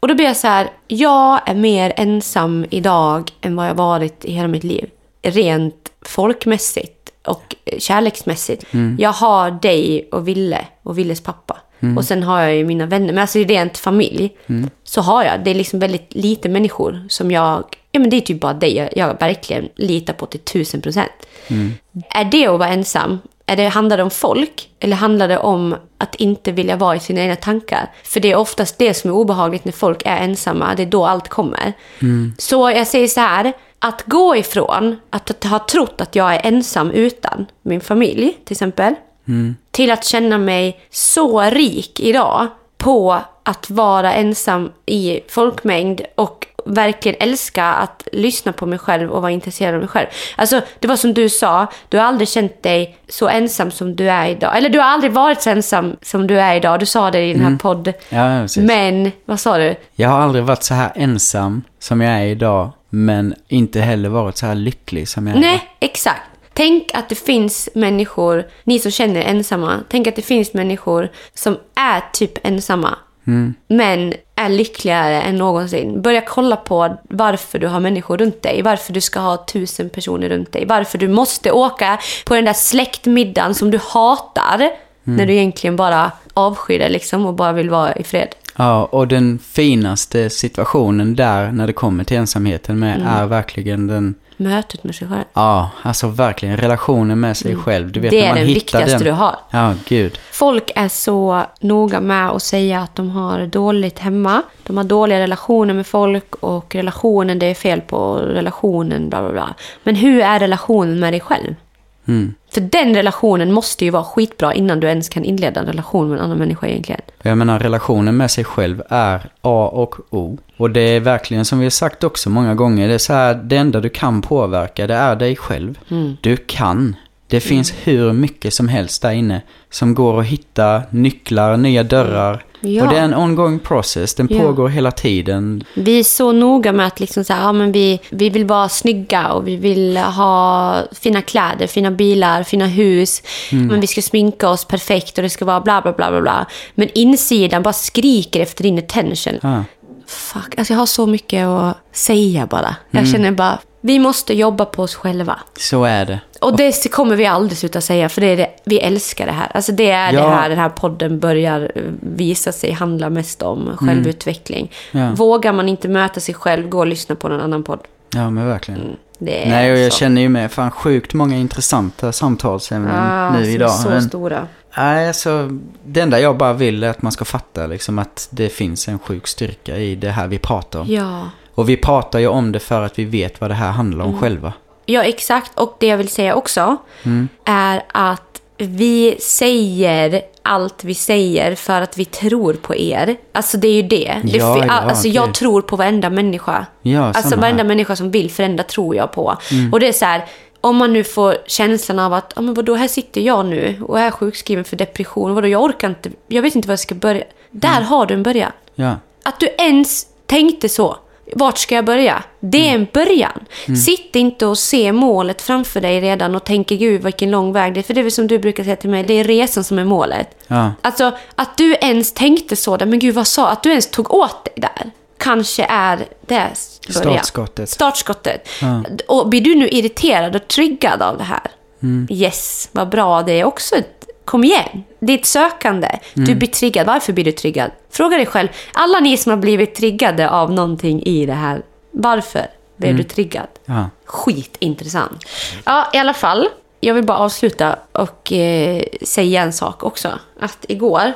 Och då blir jag så här, jag är mer ensam idag än vad jag varit i hela mitt liv. Rent folkmässigt och kärleksmässigt. Jag har dig och Ville och Villes pappa. Och sen har jag ju mina vänner. Men alltså rent familj så har jag. Det är liksom väldigt lite människor som jag... Ja men det är typ bara dig jag, jag verkligen litar på till tusen procent. Är det att vara ensam? Är det, handlar det om folk? Eller handlar det om att inte vilja vara i sina egna tankar? För det är oftast det som är obehagligt när folk är ensamma. Det är då allt kommer. Så jag säger så här. Att gå ifrån att ha trott att jag är ensam utan min familj, till exempel. Till att känna mig så rik idag på att vara ensam i folkmängd och verkligen älska att lyssna på mig själv och vara intresserad av mig själv. Alltså, det var som du sa, du har aldrig känt dig så ensam som du är idag. Eller du har aldrig varit så ensam som du är idag. Du sa det i den här podd. Ja, precis. Men, vad sa du? Jag har aldrig varit så här ensam som jag är idag. Men inte heller varit så här lycklig som jag är. Nej, exakt. Tänk att det finns människor, ni som känner er ensamma, tänk att det finns människor som är typ ensamma. Men är lyckligare än någonsin. Börja kolla på varför du har människor runt dig. Varför du ska ha tusen personer runt dig. Varför du måste åka på den där släktmiddagen som du hatar. När du egentligen bara avskyr det liksom och bara vill vara i fred. Ja, och den finaste situationen där när det kommer till ensamheten med Mm. är verkligen den, Mötet med sig själv. ja, alltså verkligen relationen med sig själv. Du vet, Mm. Det är man den viktigaste den. du har. Ja, gud. Folk är så noga med att säga att de har dåligt hemma. De har dåliga relationer med folk och relationen, det är fel på relationen, bla bla bla. Men hur är relationen med dig själv? Mm. För den relationen måste ju vara skitbra innan du ens kan inleda en relation med en annan människa egentligen. Jag menar, relationen med sig själv är A och O. Och det är verkligen som vi har sagt också många gånger, det är så här, det enda du kan påverka, det är dig själv. Mm. Du kan. Det finns hur mycket som helst där inne som går att hitta nycklar, nya dörrar. Ja. Och det är en ongoing process, den Ja. pågår hela tiden. Vi är så noga med att liksom så här, ja, men vi, vi vill vara snygga och vi vill ha fina kläder, fina bilar, fina hus. Men vi ska sminka oss perfekt och det ska vara bla bla bla bla bla. Men insidan bara skriker efter din attention. Ja. Fuck, alltså jag har så mycket att säga bara. Jag känner bara, vi måste jobba på oss själva. Så är det. Och det kommer vi aldrig sluta säga, för det är det, vi älskar det här. Alltså det är Ja. det här den här podden börjar eh, visa sig handla mest om, självutveckling. Ja. Vågar man inte möta sig själv, gå och lyssna på någon annan podd. Ja, men verkligen. Är Nej, och jag så. känner ju med fan sjukt många intressanta samtalsämnen ah, nu idag. Så Men- stora. Nej, alltså det enda jag bara vill är att man ska fatta liksom att det finns en sjuk styrka i det här vi pratar om. Ja. Och vi pratar ju om det för att vi vet vad det här handlar Mm. om själva. Ja, exakt. Och det jag vill säga också Mm. är att vi säger allt vi säger för att vi tror på er. Alltså det är ju det. det Ja, ja, alltså jag tror på varenda människa. Ja, alltså varenda här. Mm. människa som vill förändra tror jag på. Och det är så här, om man nu får känslan av att, ja men vadå, här sitter jag nu och är sjukskriven för depression. Vadå, jag orkar inte, jag vet inte var jag ska börja. Där Mm. har du en början. Ja, Att du ens tänkte så. Vart ska jag börja? Det är en början. Sitt inte och se målet framför dig redan och tänker gud vilken lång väg det är. För det är väl som du brukar säga till mig, det är resan som är målet. ja, Alltså att du ens tänkte så där, men gud vad sa, att du ens tog åt dig där. Kanske är det början. Startskottet. Startskottet. Ja. Och blir du nu irriterad och triggad av det här? Yes, vad bra. Det är också ett Kom igen. Det är ett sökande. Du blir triggad. Varför blir du triggad? Fråga dig själv. Alla ni som har blivit triggade av någonting i det här. Varför blev du triggad? Ja. Skitintressant. Ja, i alla fall. Jag vill bara avsluta och eh, säga en sak också. Att igår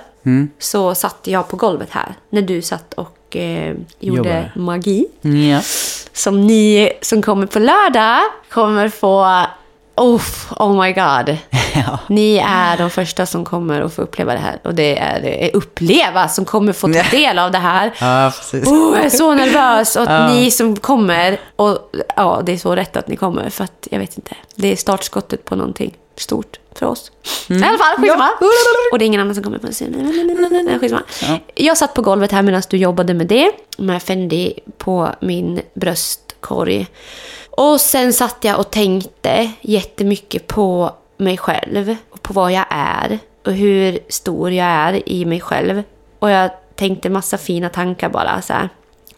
så satt jag på golvet här. När du satt och eh, gjorde Jobbade. magi. Ja. Som ni som kommer på lördag kommer få... Oh, oh my god. ja. Ni är de första som kommer att få uppleva det här. Och det är, det är uppleva som kommer få ta del av det här. Ja, precis. Oh, jag är så nervös. Och Ja. ni som kommer, och ja, det är så rätt att ni kommer. För att, jag vet inte, det är startskottet på någonting stort för oss. I alla fall, skitsamma. Och det är ingen annan som kommer på scenen. Skitsamma. Jag satt på golvet här medan du jobbade med det. Med Fendi på min bröstkorg. Och sen satt jag och tänkte jättemycket på mig själv. Och på vad jag är. Och hur stor jag är i mig själv. Och jag tänkte massa fina tankar bara så här.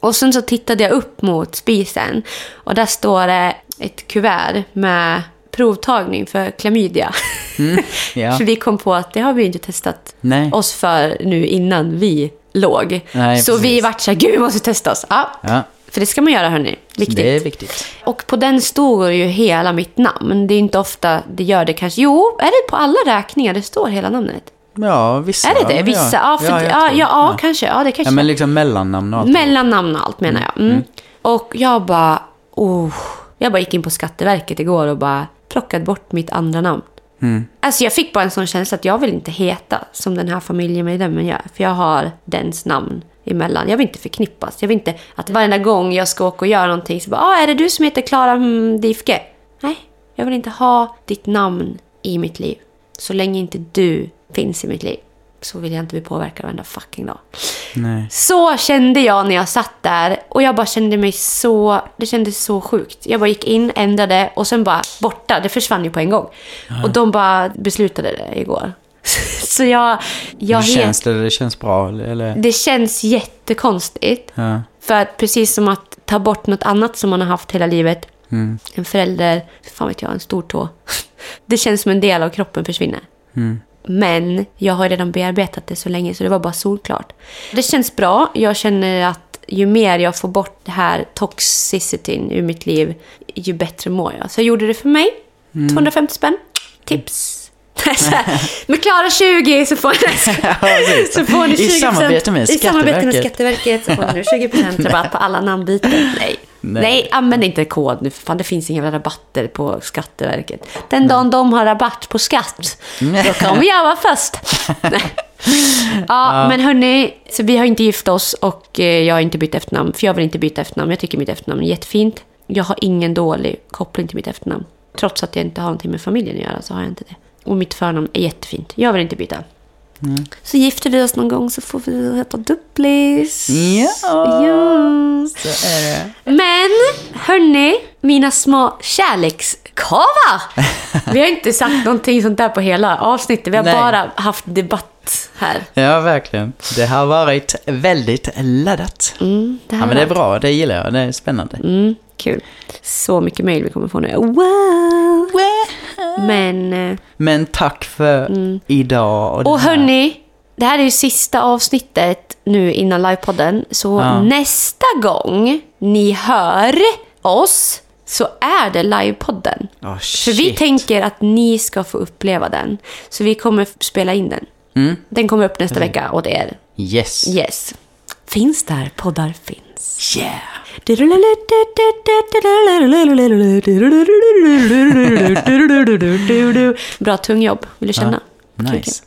Och sen så tittade jag upp mot spisen. Och där står det ett kuvert med provtagning för klamydia. ja. för vi kom på att det har vi inte testat Nej. oss för nu innan vi låg. Nej, så precis. vi vart så här, gud vi måste testa oss. Ja, Ja, för det ska man göra hörni. Viktigt. det är viktigt. Och på den står ju hela mitt namn. Det är inte ofta det gör det kanske. Jo, är det på alla räkningar det står hela namnet? Ja, vissa. Är det det? Vissa? Ja, för, ja, ja, tror. ja, kanske. Ja, det kanske. Ja, men liksom mellannamn och allt. Mellannamn och allt menar jag. Mm. Och jag bara, oh. Jag bara gick in på Skatteverket igår och bara plockade bort mitt andra namn. Alltså jag fick bara en sån känsla att jag vill inte heta som den här familjemedlemmen gör. För jag har dens namn emellan. Jag vill inte förknippas. Jag vill inte att varenda gång jag ska åka och göra någonting så bara, ah, är det du som heter Klara mm, Difke? Nej, jag vill inte ha ditt namn i mitt liv. Så länge inte du finns i mitt liv så vill jag inte bli påverkad varenda fucking dag. Nej. Så kände jag när jag satt där och jag bara kände mig så, det kändes så sjukt. Jag bara gick in, ändrade och sen bara borta, det försvann ju på en gång. Och de bara beslutade det igår. Så jag, jag Hur känns det? Det känns bra, eller? det känns jättekonstigt. Ja. För att precis som att ta bort något annat som man har haft hela livet. Mm. En förälder, fan vet jag, en stor tå. Det känns som en del av kroppen försvinner. Mm. Men jag har redan bearbetat det så länge så det var bara solklart. Det känns bra. Jag känner att ju mer jag får bort det här toxicityn ur mitt liv, ju bättre mår jag. Så jag gjorde det för mig. Mm. 250 spänn. Tips. Med Klara 20 så får ni, Ja, så får ni 20 I samarbete med I samarbete med Skatteverket. Skatteverket så får ni 20% rabatt på alla namnbyten. Nej. Nej. Nej. använd inte kod nu fan det finns inga rabatter på Skatteverket. Den dagen de har rabatt på skatt, då kommer jag vara först. Nej. Ja, men hörni, så vi har inte gift oss och eh, jag har inte bytt efternamn. För jag vill inte byta efternamn. Jag tycker mitt efternamn är jättefint. Jag har ingen dålig koppling till mitt efternamn. Trots att jag inte har någonting med familjen att göra så har jag inte det. Och mitt förnamn är jättefint. Jag vill inte byta. Så gifter vi oss någon gång så får vi heta Dupplis. Ja, Ja. så är det. Men, hörni, mina små kärlekskorvar. Vi har inte sagt någonting sånt där på hela avsnittet. Vi har Nej. bara haft debatt här. Ja, verkligen. Det har varit väldigt laddat. Mm, det Ja, men det är bra. Det gillar jag. Det är spännande. Mm, kul. Så mycket mejl vi kommer få nu. Wow! Men, eh, Men tack för idag. Och, och här. hörni, det här är ju sista avsnittet nu innan livepodden. Så Ja. nästa gång ni hör oss så är det livepodden. Åh, För vi tänker att ni ska få uppleva den. Så vi kommer spela in den. Mm. Den kommer upp nästa vecka åt er. Yes. Yes. Finns där poddar finns. Yeah. Bra tungjobb. Vill du känna? Nice.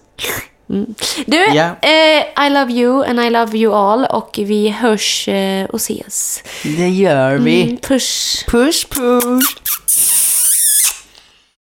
Du, Ja. eh, I love you and I love you all. Och vi hörs eh, och ses. Det gör vi. Mm, push. Push, push.